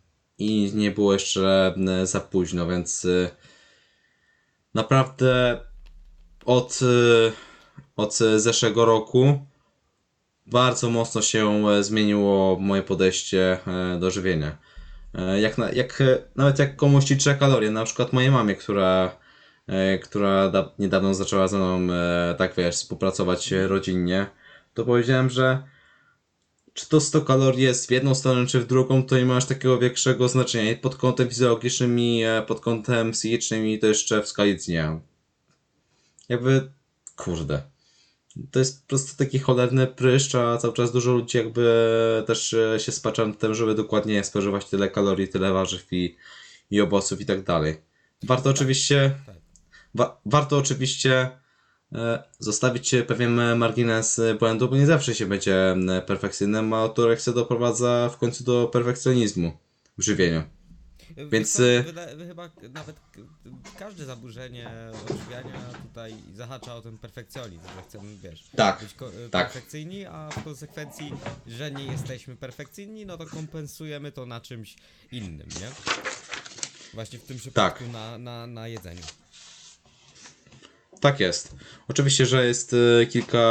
i nie było jeszcze za późno, więc e, naprawdę od, e, od zeszłego roku bardzo mocno się e, zmieniło moje podejście e, do żywienia. E, Jak, jak, nawet jak komuś liczę kalorie, na przykład mojej mamie, która, która da, niedawno zaczęła ze mną, tak wiesz, współpracować rodzinnie, to powiedziałem, że czy to 100 kalorii jest w jedną stronę, czy w drugą, to nie ma aż takiego większego znaczenia. I pod kątem fizjologicznym, i e, pod kątem psychicznym, i to jeszcze w skali dnia. Jakby, kurde. To jest po prostu taki cholerny pryszcz, a cały czas dużo ludzi jakby też e, się spacza nad tym, żeby dokładnie spożywać tyle kalorii, tyle warzyw i, i owoców i tak dalej. Warto oczywiście, tak. wa warto oczywiście zostawić pewien margines błędu, bo nie zawsze się będzie e, perfekcyjnym, a autoreksja doprowadza w końcu do perfekcjonizmu w żywieniu. Więc to, wyda, chyba nawet każde zaburzenie odżywiania tutaj zahacza o ten perfekcjonizm, że chcemy, wiesz, Tak, być tak. perfekcyjni, a w konsekwencji, że nie jesteśmy perfekcyjni, no to kompensujemy to na czymś innym, nie? Właśnie w tym przypadku na, na, na jedzeniu. Tak jest. Oczywiście, że jest e, kilka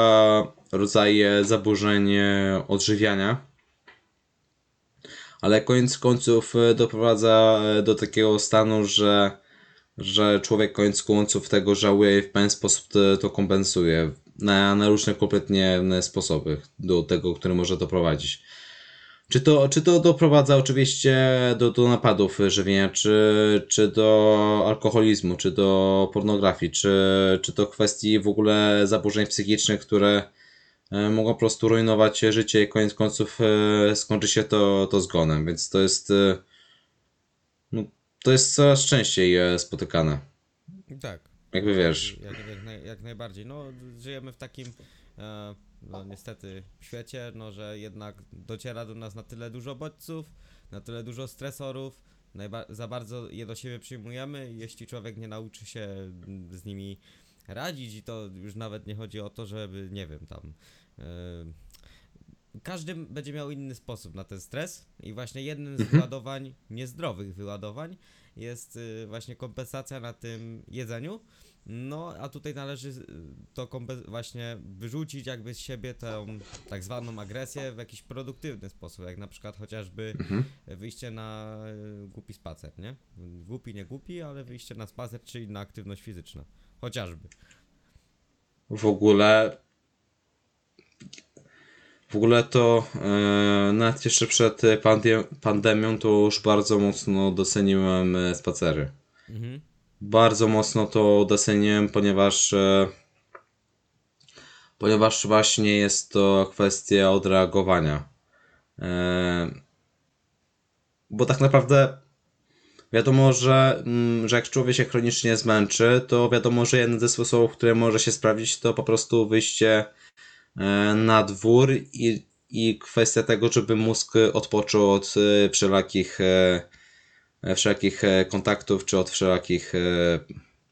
rodzajów zaburzeń e, odżywiania, ale koniec końców e, doprowadza e, do takiego stanu, że, że człowiek koniec końców tego żałuje i w pewien sposób to, kompensuje na, na różne kompletnie sposoby do tego, który może doprowadzić. Czy to, czy to doprowadza oczywiście do, do napadów żywienia, czy, czy do alkoholizmu, czy do pornografii, czy, czy to kwestii w ogóle zaburzeń psychicznych, które e, mogą po prostu rujnować życie i koniec końców e, skończy się to, to zgonem, więc to jest e, no, to jest coraz częściej spotykane. Tak. Jakby wiesz. Jak, jak, naj, jak najbardziej. No, żyjemy w takim, e, no niestety, świecie, no, że jednak dociera do nas na tyle dużo bodźców, na tyle dużo stresorów, za bardzo je do siebie przyjmujemy i jeśli człowiek nie nauczy się mm, z nimi radzić i to już nawet nie chodzi o to, żeby, nie wiem, tam... E, każdy będzie miał inny sposób na ten stres i właśnie jednym z wyładowań, niezdrowych wyładowań jest y, właśnie kompensacja na tym jedzeniu. No, a tutaj należy y, to właśnie wyrzucić jakby z siebie tę tak zwaną agresję w jakiś produktywny sposób, jak na przykład chociażby wyjście na y, głupi spacer, nie? Głupi, nie głupi, ale wyjście na spacer czy inna aktywność fizyczna. Chociażby. w ogóle w ogóle to e, nawet jeszcze przed pandem pandemią to już bardzo mocno doceniłem spacery. Mhm. Bardzo mocno to doceniłem, ponieważ e, ponieważ właśnie jest to kwestia odreagowania. E, bo tak naprawdę wiadomo, że, mm, że jak człowiek się chronicznie zmęczy, to wiadomo, że jeden ze sposobów, który może się sprawdzić, to po prostu wyjście e, na dwór i, i kwestia tego, żeby mózg odpoczął od wszelakich, e, wszelakich e, kontaktów, czy od wszelakich e,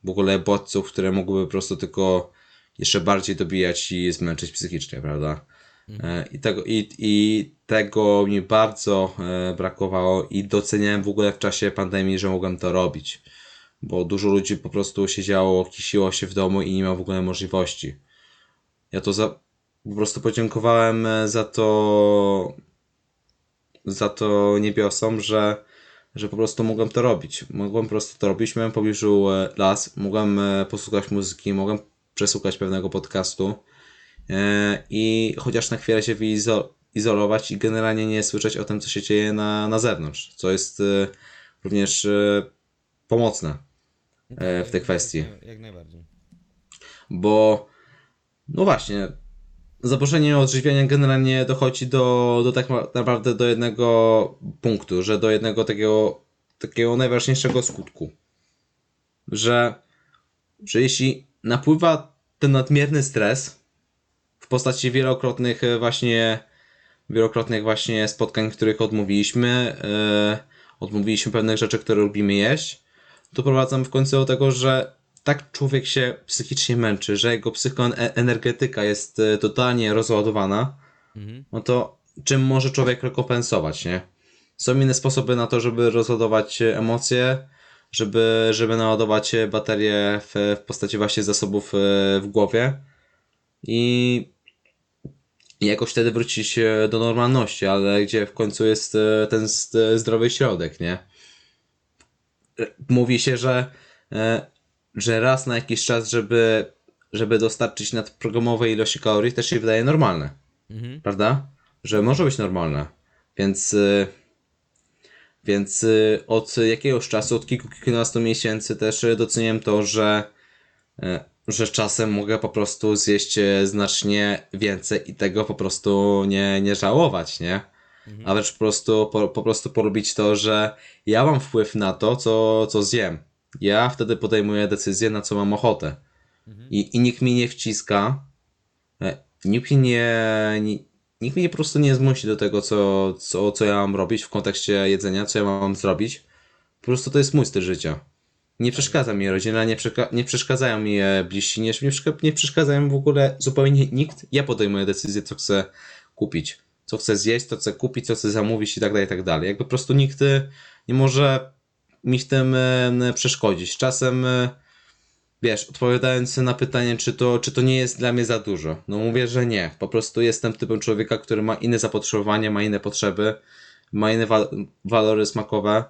w ogóle bodźców, które mogłyby po prostu tylko jeszcze bardziej dobijać i zmęczyć psychicznie, prawda? I tego, i, I tego mi bardzo brakowało i doceniałem w ogóle w czasie pandemii, że mogłem to robić. Bo dużo ludzi po prostu siedziało, kisiło się w domu i nie miał w ogóle możliwości. Ja to za, po prostu podziękowałem za to za to niebiosom, że, że po prostu mogłem to robić. Mogłem po prostu to robić. Miałem w pobliżu e, las, mogłem e, posłuchać muzyki, mogłem przesłuchać pewnego podcastu e, i chociaż na chwilę się wyizolować i generalnie nie słyszeć o tym, co się dzieje na, na zewnątrz, co jest również pomocne. E, w tej kwestii. Jak najbardziej. Bo, no właśnie, zaburzenie odżywiania generalnie dochodzi do, do tak naprawdę do jednego punktu, że do jednego takiego, takiego najważniejszego skutku. Że, że jeśli napływa ten nadmierny stres w postaci wielokrotnych e, właśnie wielokrotnych właśnie spotkań, których odmówiliśmy, e, odmówiliśmy pewnych rzeczy, które lubimy jeść, doprowadzam w końcu do tego, że tak człowiek się psychicznie męczy, że jego psychoenergetyka jest e, totalnie rozładowana, Mhm. no to czym może człowiek rekompensować, nie? Są inne sposoby na to, żeby rozładować e, emocje, żeby, żeby naładować e, baterie w, w postaci właśnie zasobów e, w głowie i jakoś wtedy wrócić e, do normalności, ale gdzie w końcu jest e, ten e, zdrowy środek, nie? E, Mówi się, że, e, że raz na jakiś czas, żeby, żeby dostarczyć nadprogramowej ilości kalorii, też się wydaje normalne, Mhm. prawda? Że może być normalne. Więc, e, więc e, od jakiegoś czasu, od kilku, kilkunastu miesięcy też doceniam to, że e, że czasem mogę po prostu zjeść znacznie więcej i tego po prostu nie, nie żałować, nie? A wręcz po prostu, po, po prostu polubić to, że ja mam wpływ na to, co, co zjem. Ja wtedy podejmuję decyzję, na co mam ochotę. I, I nikt mi nie wciska, e, nikt mi nie, nie, nikt mnie po prostu nie zmusi do tego, co, co, co ja mam robić w kontekście jedzenia, co ja mam zrobić. Po prostu to jest mój styl życia. Nie przeszkadza mi rodzina, nie, przeka- nie przeszkadzają mi e, bliżsi, nie, nie, przeszka- nie przeszkadzają w ogóle zupełnie nikt. Ja podejmuję decyzję, co chcę kupić, co chcę zjeść, co chcę kupić, co chcę zamówić i tak dalej, i tak dalej. Jakby po prostu nikt e, nie może mi w tym e, przeszkodzić. Czasem, e, wiesz, odpowiadając na pytanie, czy to, czy to nie jest dla mnie za dużo, no mówię, że nie. Po prostu jestem typem człowieka, który ma inne zapotrzebowanie, ma inne potrzeby, ma inne wa- walory smakowe.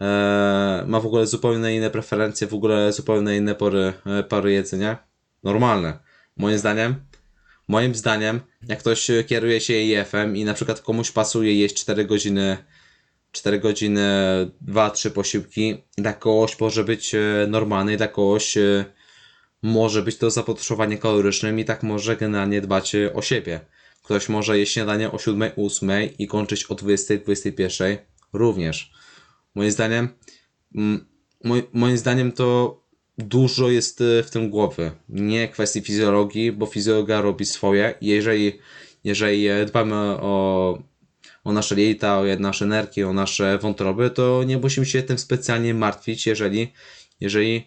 Eee, ma w ogóle zupełnie inne preferencje, w ogóle zupełnie inne pory, e, pory jedzenia. Normalne. Moim zdaniem, moim zdaniem, jak ktoś e, kieruje się IF-em i na przykład komuś pasuje jeść 4 godziny, 4 godziny, 2-3 posiłki, dla kogoś może być e, normalny, dla kogoś e, może być to zapotrzebowanie kalorycznym i tak może generalnie dbać e, o siebie. Ktoś może jeść śniadanie o 7, 8 i kończyć o 20, 21 również. Moim zdaniem, moj, moim zdaniem to dużo jest w tym głowy. Nie kwestii fizjologii, bo fizjologia robi swoje. Jeżeli, jeżeli dbamy o, o nasze jelita, o nasze nerki, o nasze wątroby, to nie musimy się tym specjalnie martwić, jeżeli, jeżeli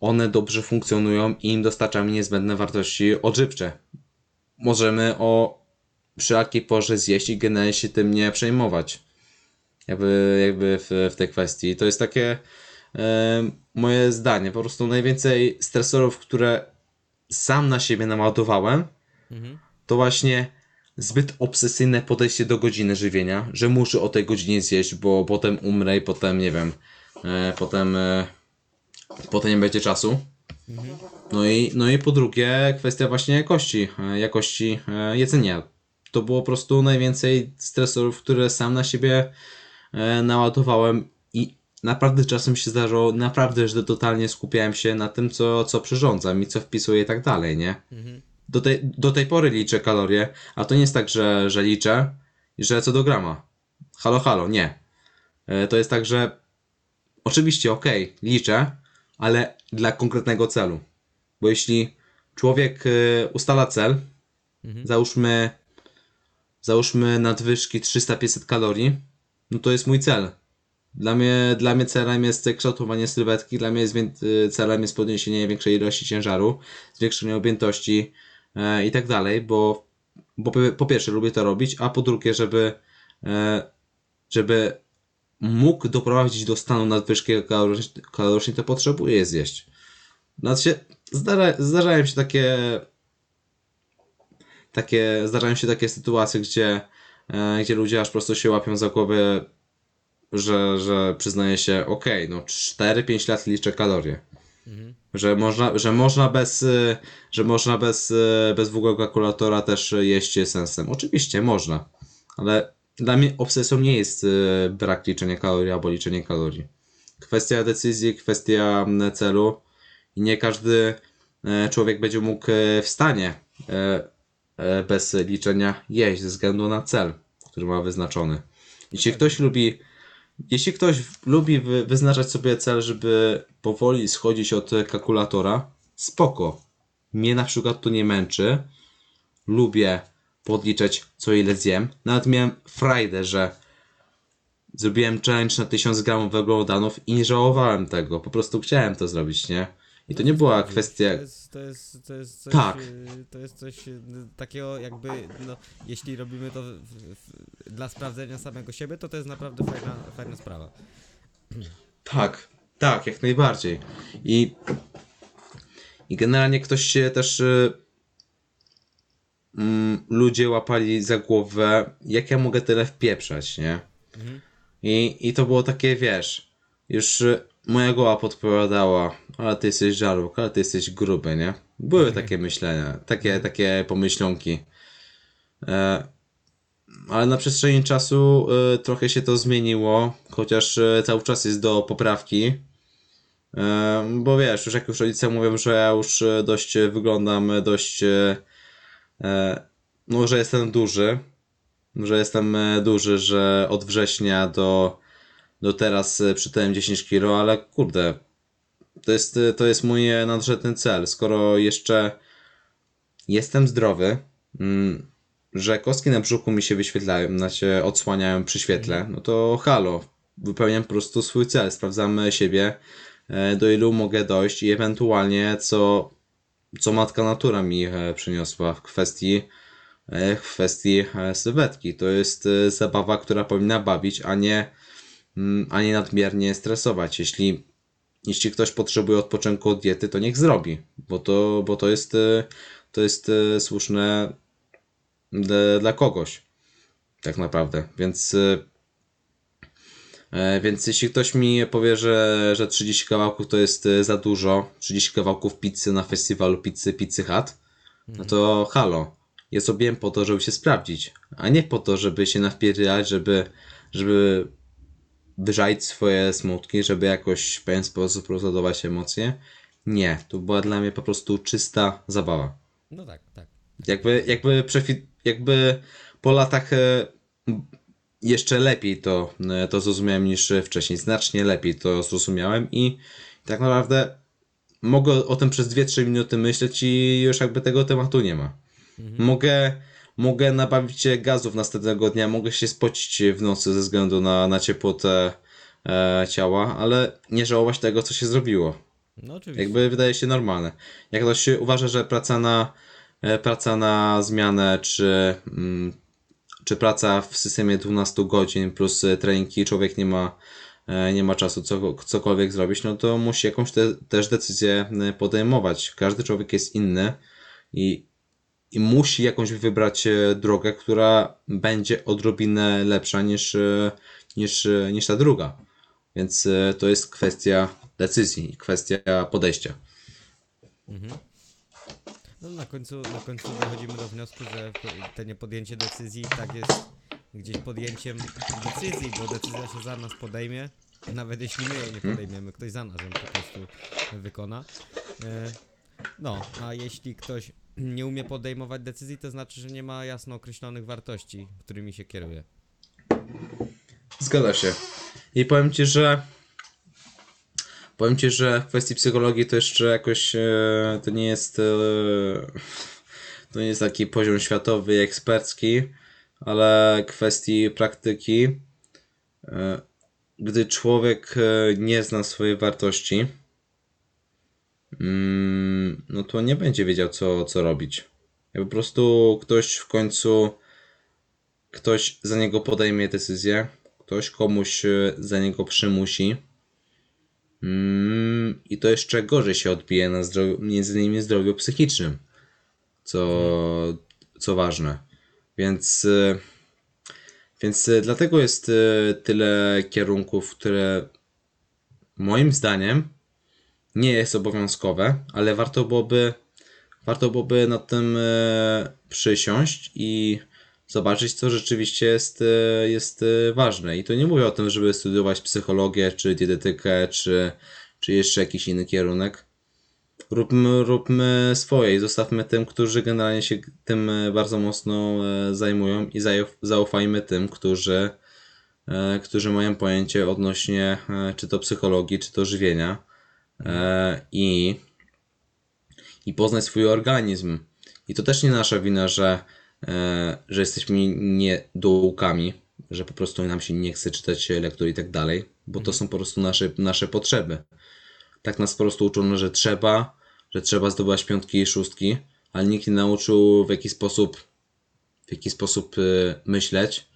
one dobrze funkcjonują i im dostarczamy niezbędne wartości odżywcze. Możemy o wszelkiej porze zjeść i generalnie się tym nie przejmować jakby, jakby w, w tej kwestii. To jest takie e, moje zdanie. Po prostu najwięcej stresorów, które sam na siebie naładowałem, Mhm. to właśnie zbyt obsesyjne podejście do godziny żywienia, że muszę o tej godzinie zjeść, bo potem umrę i potem, nie wiem, e, potem, e, potem nie będzie czasu. No i, no i po drugie, kwestia właśnie jakości, e, jakości e, jedzenia. To było po prostu najwięcej stresorów, które sam na siebie e, naładowałem i naprawdę czasem się zdarzało, naprawdę, że totalnie skupiałem się na tym, co, co przyrządzam i co wpisuję i tak dalej, nie? Do tej, do tej pory liczę kalorie, a to nie jest tak, że, że liczę, że co do grama. Halo, halo, nie. E, To jest tak, że oczywiście, okej, liczę, ale dla konkretnego celu. Bo jeśli człowiek e, ustala cel, załóżmy, załóżmy nadwyżki 300-500 kalorii, no to jest mój cel. Dla mnie, dla mnie celem jest kształtowanie sylwetki, dla mnie jest y, celem jest podniesienie większej ilości ciężaru, zwiększenie objętości e, i tak dalej, bo, bo po- pierwsze lubię to robić, a po drugie, żeby, e, żeby mógł doprowadzić do stanu nadwyżki kalorycznej to potrzebuję je zjeść. Znaczy, się, zdarza, zdarzają się takie takie, zdarzają się takie sytuacje, gdzie, e, gdzie ludzie aż po prostu się łapią za głowę, że, że przyznaje się, okej, no 4-5 lat liczę kalorie. Że można, że można bez, e, że można bez, e, bez w ogóle kalkulatora też jeść sensem. Oczywiście można, ale dla mnie obsesją nie jest e, brak liczenia kalorii albo liczenie kalorii. Kwestia decyzji, kwestia celu i nie każdy e, człowiek będzie mógł e, w stanie e, bez liczenia jeść ze względu na cel, który ma wyznaczony. Jeśli ktoś lubi, jeśli ktoś lubi wy, wyznaczać sobie cel, żeby powoli schodzić od kalkulatora, spoko. Mnie na przykład to nie męczy. Lubię podliczać co ile zjem. Nawet miałem frajdę, że zrobiłem challenge na 1000 gramów węglowodanów i nie żałowałem tego. Po prostu chciałem to zrobić, nie? I to nie była kwestia... To jest, to jest, to jest coś, Tak. y, to jest coś y, takiego jakby, no, jeśli robimy to w, w, dla sprawdzenia samego siebie, to to jest naprawdę fajna, fajna sprawa. Tak, tak, jak najbardziej. I, i generalnie ktoś się też. y, mm, ludzie łapali za głowę, jak ja mogę tyle wpieprzać, nie? Mhm. I, I to było takie, wiesz, już moja głowa podpowiadała, ale ty jesteś żarłok, ale ty jesteś gruby, nie? Były takie myślenia, takie, takie pomyślonki. E, ale na przestrzeni czasu y, trochę się to zmieniło, chociaż y, cały czas jest do poprawki. E, bo wiesz, już jak już rodzice mówią, że ja już y, dość y, wyglądam y, dość, e, no, że jestem duży, że jestem e, duży, że od września do, do teraz e, przytyłem 10 kg, ale kurde, to jest, e, to jest mój e, nadrzędny cel. Skoro jeszcze jestem zdrowy, mm, że kostki na brzuchu mi się wyświetlają, znaczy odsłaniają przy świetle, no to halo, wypełniam po prostu swój cel, sprawdzam siebie, do ilu mogę dojść i ewentualnie co, co matka natura mi przyniosła w kwestii w kwestii sylwetki. To jest zabawa, która powinna bawić, a nie, a nie nadmiernie stresować. Jeśli, jeśli ktoś potrzebuje odpoczynku od diety, to niech zrobi, bo to, bo to jest, e, to jest e, słuszne dla, kogoś. Tak naprawdę. Więc, e, więc jeśli ktoś mi powie, że, że 30 kawałków to jest za dużo, 30 kawałków pizzy na festiwalu pizzy Pizzy Hut, no to halo. Ja zrobiłem po to, żeby się sprawdzić, a nie po to, żeby się nawpierdzielać, żeby, żeby wyżalić swoje smutki, żeby jakoś w pewien sposób rozładować emocje. Nie, to była dla mnie po prostu czysta zabawa. No tak, tak. Jakby, jakby, przefi- jakby po latach e, jeszcze lepiej to, e, to zrozumiałem niż wcześniej. Znacznie lepiej to zrozumiałem i tak naprawdę mogę o tym przez 2-3 minuty myśleć i już jakby tego tematu nie ma. Mogę, mogę nabawić się gazów następnego dnia, mogę się spocić w nocy ze względu na, na ciepłotę e, ciała, ale nie żałować tego, co się zrobiło. No oczywiście. Jakby wydaje się normalne. Jak ktoś uważa, że praca na, e, praca na zmianę, czy, mm, czy praca w systemie 12 godzin plus treningi, człowiek nie ma, e, nie ma czasu co, cokolwiek zrobić, no to musi jakąś te, też decyzję e, podejmować. Każdy człowiek jest inny i, i musi jakąś wybrać e, drogę, która będzie odrobinę lepsza niż, e, niż, e, niż ta druga. Więc to jest kwestia decyzji, kwestia podejścia. No na końcu, na końcu dochodzimy do wniosku, że to niepodjęcie decyzji tak jest gdzieś podjęciem decyzji, bo decyzja się za nas podejmie, nawet jeśli my jej nie podejmiemy, ktoś za nas ją po prostu wykona. No, a jeśli ktoś nie umie podejmować decyzji, to znaczy, że nie ma jasno określonych wartości, którymi się kieruje. Zgadza się. I powiem ci, że powiem ci, że w kwestii psychologii to jeszcze jakoś e, to nie jest e, to nie jest taki poziom światowy ekspercki, ale kwestii praktyki e, gdy człowiek nie zna swojej wartości mm, no to nie będzie wiedział co, co robić. Po prostu ktoś w końcu ktoś za niego podejmie decyzję, ktoś komuś e, za niego przymusi. Mm, I to jeszcze gorzej się odbije na zdrowiu, między innymi zdrowiu psychicznym, co, co ważne. Więc, e, więc e, dlatego jest tyle kierunków, które moim zdaniem nie jest obowiązkowe, ale warto byłoby, warto byłoby nad tym e, przysiąść i zobaczyć, co rzeczywiście jest, e, jest e, ważne. I to nie mówię o tym, żeby studiować psychologię, czy dietetykę, czy, czy jeszcze jakiś inny kierunek, róbmy, róbmy swoje i zostawmy tym, którzy generalnie się tym bardzo mocno zajmują i zauf- zaufajmy tym, którzy, którzy mają pojęcie odnośnie czy to psychologii, czy to żywienia i, i poznać swój organizm. I to też nie nasza wina, że, e, że jesteśmy niedołkami, że po prostu nam się nie chce czytać lektur i tak dalej, bo to są po prostu nasze, nasze potrzeby. Tak nas po prostu uczono, że trzeba, że trzeba zdobywać piątki i szóstki, ale nikt nie nauczył w jaki sposób, w jaki sposób y, myśleć,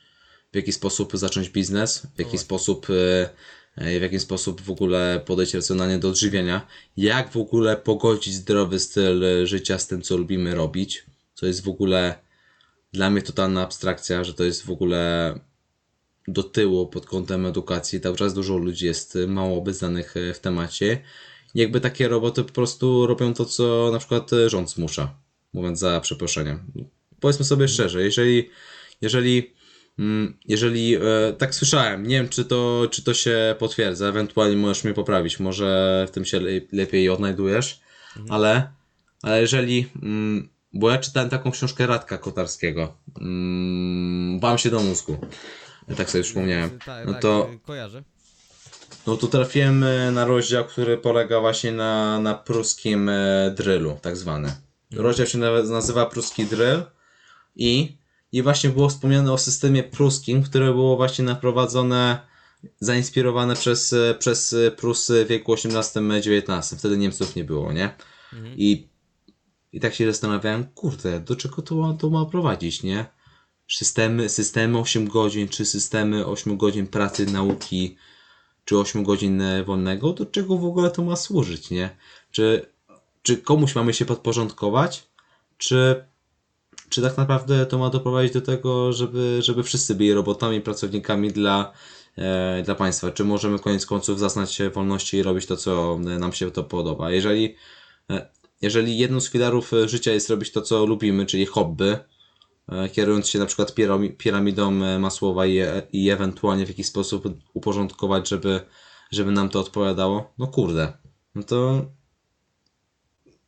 w jaki sposób zacząć biznes, w jaki sposób, y, y, w jaki sposób w ogóle podejść racjonalnie do odżywiania, jak w ogóle pogodzić zdrowy styl y, życia z tym, co lubimy robić, co jest w ogóle dla mnie totalna abstrakcja, że to jest w ogóle do tyłu pod kątem edukacji. Cały czas dużo ludzi jest y, mało obeznanych w temacie. Jakby takie roboty po prostu robią to, co na przykład rząd zmusza, mówiąc za przeproszeniem. Powiedzmy sobie szczerze, jeżeli, jeżeli, jeżeli, e, tak słyszałem, nie wiem czy to, czy to się potwierdza, ewentualnie możesz mnie poprawić, może w tym się le- lepiej odnajdujesz, ale, ale jeżeli, mm, bo ja czytałem taką książkę Radka Kotarskiego, mm, Bam się do mózgu, tak sobie przypomniałem, Tak, no tak, to... kojarzę. No tu trafiłem e, na rozdział, który polega właśnie na, na pruskim e, drillu, tak zwany. Rozdział się nazywa pruski drill i, i właśnie było wspomniane o systemie pruskim, które było właśnie naprowadzone, zainspirowane przez, przez Prusy w wieku XVIII-XIX. Wtedy Niemców nie było, nie? I, I tak się zastanawiałem, kurde, do czego to ma, to ma prowadzić, nie? Systemy, systemy 8 godzin, czy systemy 8 godzin pracy, nauki, czy 8 godzin e, wolnego, do czego w ogóle to ma służyć, nie? Czy, czy komuś mamy się podporządkować, czy, czy tak naprawdę to ma doprowadzić do tego, żeby, żeby wszyscy byli robotami, pracownikami dla, e, dla państwa? Czy możemy koniec końców zaznać się wolności i robić to, co e, nam się to podoba? Jeżeli, e, jeżeli jedną z filarów e, życia jest robić to, co lubimy, czyli hobby, e, kierując się na przykład pirami- piramidą e, Masłowa i, i ewentualnie w jakiś sposób uporządkować, żeby, żeby nam to odpowiadało, no kurde, no to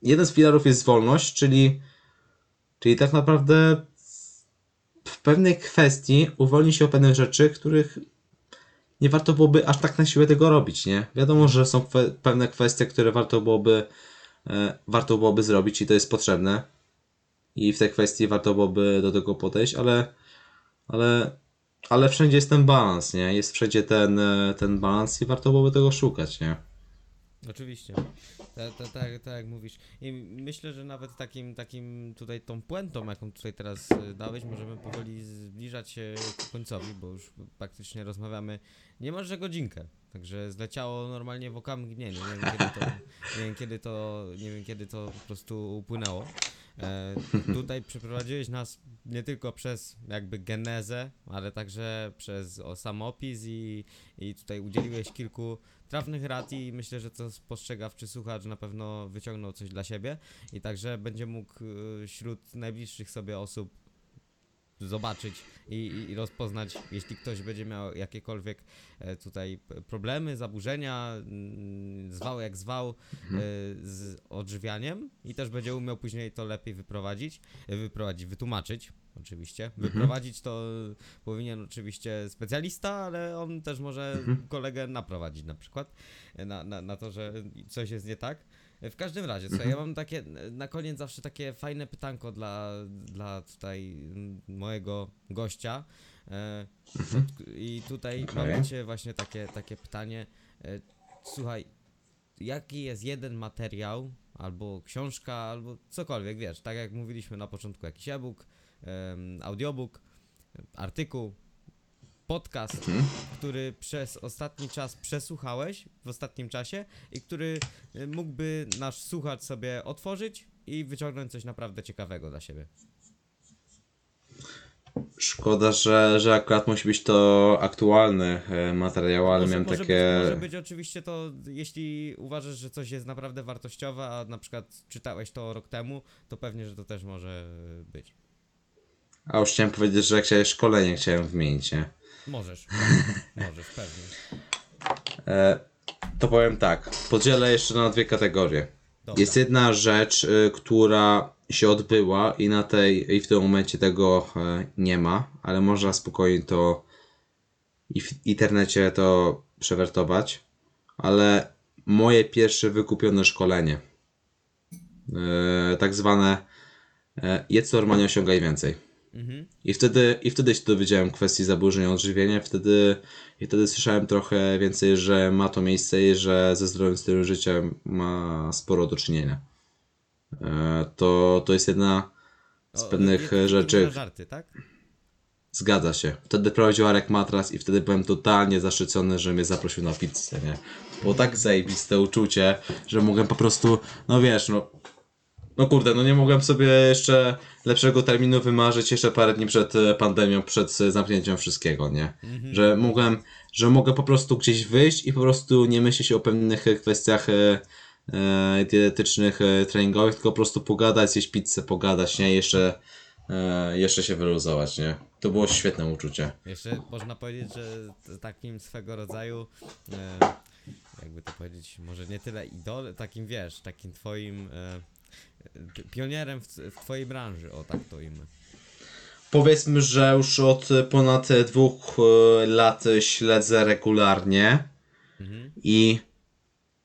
jeden z filarów jest wolność, czyli, czyli tak naprawdę w pewnej kwestii uwolni się od pewnych rzeczy, których nie warto byłoby aż tak na siłę tego robić, nie? Wiadomo, że są kwe- pewne kwestie, które warto byłoby, e, warto byłoby zrobić i to jest potrzebne, i w tej kwestii warto byłoby do tego podejść, ale, ale, ale wszędzie jest ten balans, nie? Jest wszędzie ten, e, ten balans i warto byłoby tego szukać, nie? Oczywiście. Tak, tak, tak, tak jak mówisz. I myślę, że nawet takim, takim tutaj tą puentą, jaką tutaj teraz y, dałeś, możemy powoli zbliżać się ku końcowi, bo już praktycznie rozmawiamy niemalże godzinkę. Także zleciało normalnie w oka mgnienie. Nie wiem kiedy to, nie wiem kiedy to, nie wiem kiedy to po prostu upłynęło. E, tutaj przeprowadziłeś nas nie tylko przez jakby genezę, ale także przez o, sam opis i, i tutaj udzieliłeś kilku trafnych rad i myślę, że to spostrzegawczy słuchacz na pewno wyciągnął coś dla siebie i także będzie mógł y, wśród najbliższych sobie osób zobaczyć i, i, rozpoznać, jeśli ktoś będzie miał jakiekolwiek e, tutaj problemy, zaburzenia, mm, zwał jak zwał e, z odżywianiem i też będzie umiał później to lepiej wyprowadzić, wyprowadzić, wytłumaczyć. Oczywiście. Wyprowadzić to powinien oczywiście specjalista, ale on też może kolegę naprowadzić na przykład e, na, na, na to, że coś jest nie tak. E, W każdym razie, słuchaj, ja mam takie na koniec zawsze takie fajne pytanko dla, dla tutaj mojego gościa. E, od- I tutaj mam Okej. dla Ciebie właśnie takie, takie pytanie. Słuchaj, jaki jest jeden materiał, albo książka, albo cokolwiek, wiesz, tak jak mówiliśmy na początku, jakiś e-book, audiobook, artykuł, podcast, który przez ostatni czas przesłuchałeś w ostatnim czasie i który y, mógłby nasz słuchacz sobie otworzyć i wyciągnąć coś naprawdę ciekawego dla siebie. Szkoda, że, że akurat musi być to aktualny e, materiał, ale może, miałem może, takie... być, może być oczywiście to, jeśli uważasz, że coś jest naprawdę wartościowe, a na przykład czytałeś to rok temu, to pewnie, że to też może być. A już chciałem powiedzieć, że jak chciałeś szkolenie, chciałem wymienić, nie? Możesz, możesz, pewnie. E, to powiem tak, podzielę jeszcze na dwie kategorie. Dobra. Jest jedna rzecz, y, która się odbyła i na tej i w tym momencie tego e, nie ma, ale można spokojnie to i w internecie to przewertować, ale moje pierwsze wykupione szkolenie, e, tak zwane jedz normalnie, osiągaj więcej. Mhm. I wtedy, I wtedy się dowiedziałem kwestii zaburzeń odżywienia. Wtedy, I wtedy słyszałem trochę więcej, że ma to miejsce i że ze zdrowym stylem życia ma sporo do czynienia. E, To, to jest jedna z O, pewnych nie- rzeczy. żarty, tak? Zgadza się. Wtedy prowadził Arek Matras i wtedy byłem totalnie zaszczycony, że mnie zaprosił na pizzę, nie? Było tak zajebiste uczucie, że mogłem po prostu, no wiesz, no... No kurde, no nie mogłem sobie jeszcze lepszego terminu wymarzyć jeszcze parę dni przed e, pandemią, przed e, zamknięciem wszystkiego, nie? Że mogłem, że mogę po prostu gdzieś wyjść i po prostu nie myśleć o pewnych e, kwestiach e, dietetycznych, e, treningowych, tylko po prostu pogadać, zjeść pizzę, pogadać, nie? Jeszcze, e, jeszcze się wyluzować, nie? To było świetne uczucie. Jeszcze można powiedzieć, że takim swego rodzaju, e, jakby to powiedzieć, może nie tyle idol, takim wiesz, takim twoim e, pionierem w, w twojej branży, o tak to imię. Powiedzmy, że już od ponad dwóch e, lat śledzę regularnie Mhm. i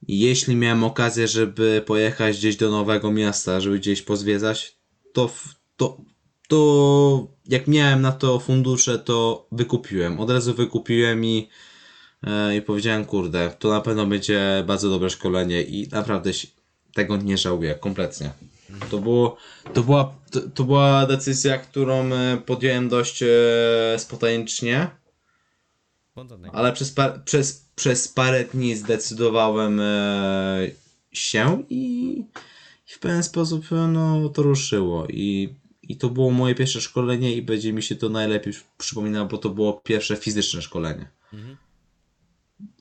jeśli miałem okazję, żeby pojechać gdzieś do nowego miasta, żeby gdzieś pozwiedzać, to, to, to jak miałem na to fundusze, to wykupiłem. Od razu wykupiłem i, e, i powiedziałem, kurde, to na pewno będzie bardzo dobre szkolenie i naprawdę tego nie żałuję, kompletnie. To, było, to, była, to, to była decyzja, którą e, podjąłem dość e, spontanicznie, ale przez, pa, przez, przez parę dni zdecydowałem e, się i, i w pewien sposób no, to ruszyło. I, I to było moje pierwsze szkolenie i będzie mi się to najlepiej przypominało, bo to było pierwsze fizyczne szkolenie. Mhm.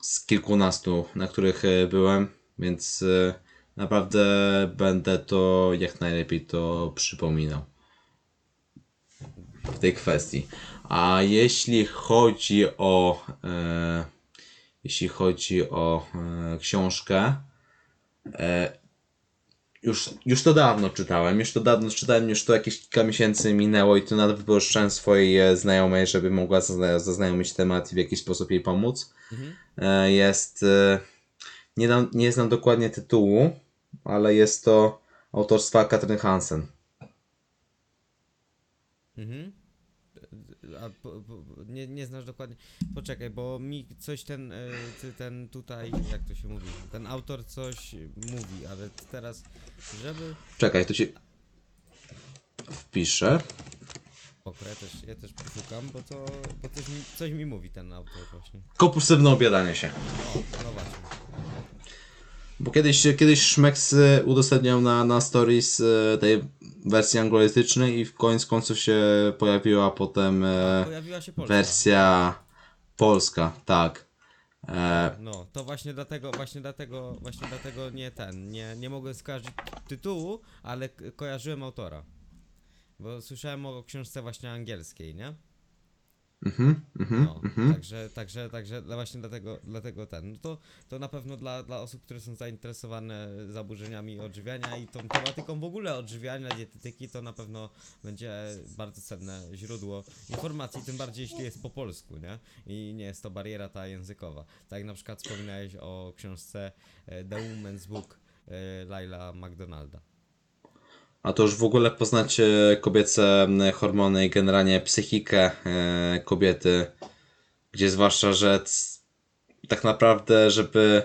Z kilkunastu, na których byłem, więc naprawdę będę to jak najlepiej to przypominał w tej kwestii. A jeśli chodzi o e, jeśli chodzi o e, książkę, e, już, już to dawno czytałem, już to dawno czytałem, już to jakieś kilka miesięcy minęło i to nawet wypożyczyłem swojej e, znajomej, żeby mogła zazna- zaznajomić temat i w jakiś sposób jej pomóc. Mhm. E, jest, e, nie, dam, nie znam dokładnie tytułu, ale jest to autorstwa Katrin Hansen. Mhm. A, po, po, nie, nie znasz dokładnie. Poczekaj, bo mi coś ten, e, ten tutaj, jak to się mówi, ten autor coś mówi, ale teraz, żeby. Czekaj, to ci wpiszę. Oko, ja też, ja też poszukam, bo to, bo coś mi, coś mi mówi ten autor właśnie. Kompulsywne obiadanie się. O, no właśnie. Bo kiedyś, kiedyś Szmeks y, udostępniał na, na stories y, tej wersji anglojęzycznej i w końcu końców się pojawiła potem e, Pojawiła się Polska. wersja polska, tak. E, No, to właśnie dlatego, właśnie dlatego, właśnie dlatego nie ten, nie, nie mogłem skojarzyć tytułu, ale kojarzyłem autora. Bo słyszałem o książce właśnie angielskiej, nie? Mhm, mhm, No, mhm. także, także, także dla- właśnie dlatego, dlatego ten. No to, to na pewno dla, dla osób, które są zainteresowane zaburzeniami odżywiania i tą tematyką w ogóle odżywiania, dietetyki, to na pewno będzie bardzo cenne źródło informacji, tym bardziej jeśli jest po polsku, nie? I nie jest to bariera ta językowa. Tak jak na przykład wspominałeś o książce e, The Woman's Book e, Laila McDonalda. A to już w ogóle poznać e, kobiece m, hormony i generalnie psychikę e, kobiety, gdzie zwłaszcza, że tak naprawdę, żeby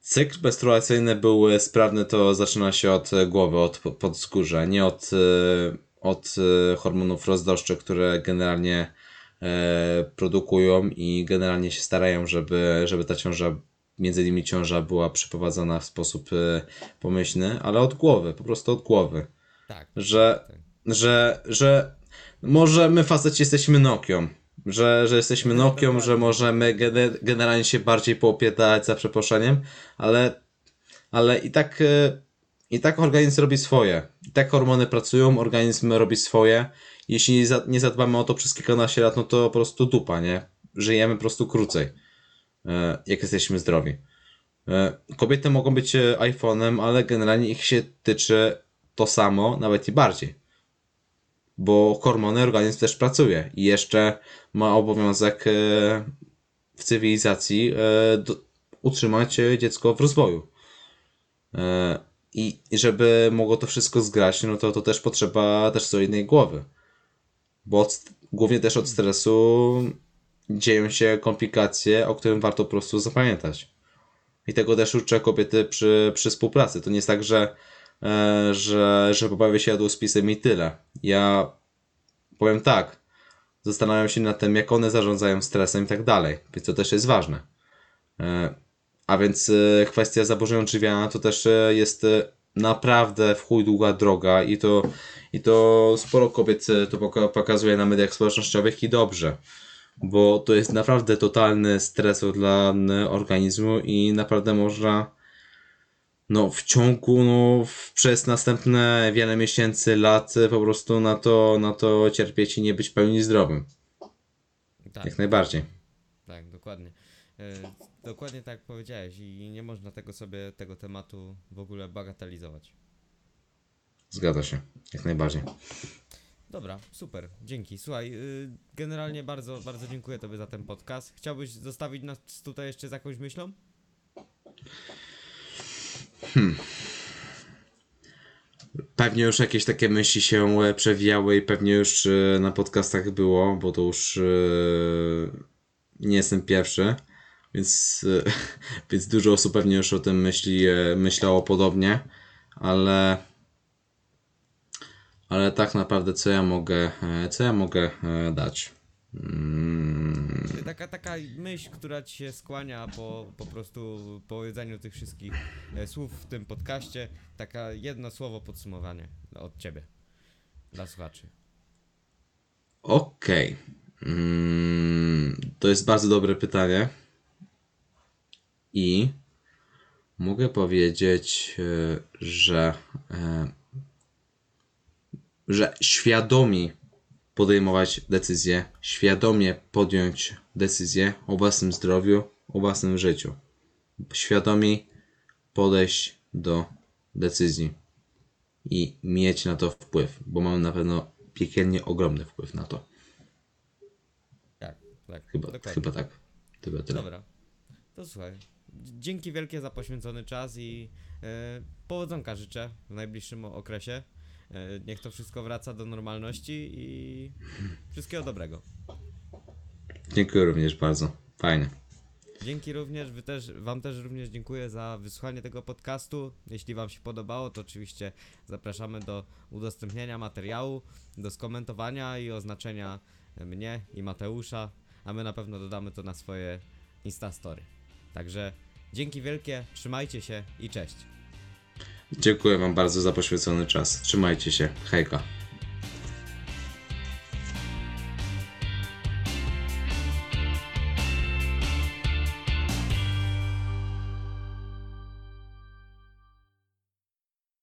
cykl menstruacyjny był sprawny, to zaczyna się od głowy, od po- podskórza, nie od, e, od e, hormonów rozdoszczych, które generalnie produkują i generalnie się starają, żeby, żeby ta ciąża, między innymi ciąża była przeprowadzana w sposób e, pomyślny, ale od głowy, po prostu od głowy. Tak. Że, tak. że, że może my faceci jesteśmy Nokią, że, że jesteśmy No, Nokią, że możemy gene- generalnie się bardziej poopierdalać za przeproszeniem, ale, ale i tak e, i tak organizm robi swoje. I tak hormony pracują, organizm robi swoje. Jeśli nie zadbamy o to przez kilkanaście lat, no to po prostu dupa, nie? Żyjemy po prostu krócej, jak jesteśmy zdrowi. E, Kobiety mogą być e, iPhone'em, ale generalnie ich się tyczy to samo, nawet i bardziej. Bo hormony organizm też pracuje i jeszcze ma obowiązek e, w cywilizacji e, utrzymać e, dziecko w rozwoju. E, I i żeby mogło to wszystko zgrać, no to, to też potrzeba też solidnej głowy. Bo od, głównie też od stresu dzieją się komplikacje, o którym warto po prostu zapamiętać. I tego też uczę kobiety przy, przy współpracy. To nie jest tak, że, e, że, że pobawię się jadłospisem i tyle. Ja powiem tak. Zastanawiam się nad tym, jak one zarządzają stresem i tak dalej. Więc to też jest ważne. E, a więc e, kwestia zaburzeń odżywiania to też e, jest e, naprawdę w chuj długa droga i to, i to sporo kobiet e, to poka- pokazuje na mediach społecznościowych i dobrze bo to jest naprawdę totalny stres dla n- organizmu i naprawdę można no w ciągu no w, przez następne wiele miesięcy, lat po prostu na to, na to cierpieć i nie być w pełni zdrowym. Tak, Jak najbardziej. tak, dokładnie. E, dokładnie tak powiedziałeś i nie można tego sobie, tego tematu w ogóle bagatelizować. Zgadza się. Jak najbardziej. Dobra, super, dzięki. Słuchaj, y, generalnie bardzo, bardzo dziękuję Tobie za ten podcast. Chciałbyś zostawić nas tutaj jeszcze z jakąś myślą? Pewnie już jakieś takie myśli się e, przewijały i pewnie już e, na podcastach było, bo to już e, nie jestem pierwszy, więc, więc dużo osób pewnie już o tym myśli, myślało podobnie, ale ale tak naprawdę co ja mogę, e, co ja mogę e, dać? Mm, Taka, taka myśl, która Ci się skłania po, po prostu powiedzeniu tych wszystkich e, słów w tym podcaście. Taka jedno słowo podsumowanie od Ciebie dla słuchaczy. Okej. Mm, to jest bardzo dobre pytanie. I mogę powiedzieć, że, że świadomie podejmować decyzje, świadomie podjąć decyzję o własnym zdrowiu, o własnym życiu. Świadomie podejść do decyzji i mieć na to wpływ, bo mam na pewno piekielnie ogromny wpływ na to. Tak, tak. Chyba, dokładnie. chyba tak. Chyba tyle. Dobra. To słuchaj. Dzięki wielkie za poświęcony czas i e, powodzonka życzę w najbliższym okresie. E, niech to wszystko wraca do normalności i wszystkiego dobrego. Dziękuję również bardzo. Fajnie. Dzięki również, wy też, Wam też również dziękuję za wysłuchanie tego podcastu. Jeśli Wam się podobało, to oczywiście zapraszamy do udostępniania materiału, do skomentowania i oznaczenia mnie i Mateusza, a my na pewno dodamy to na swoje Instastory. Także dzięki wielkie, trzymajcie się i cześć. Dziękuję Wam bardzo za poświęcony czas. Trzymajcie się. Hejka.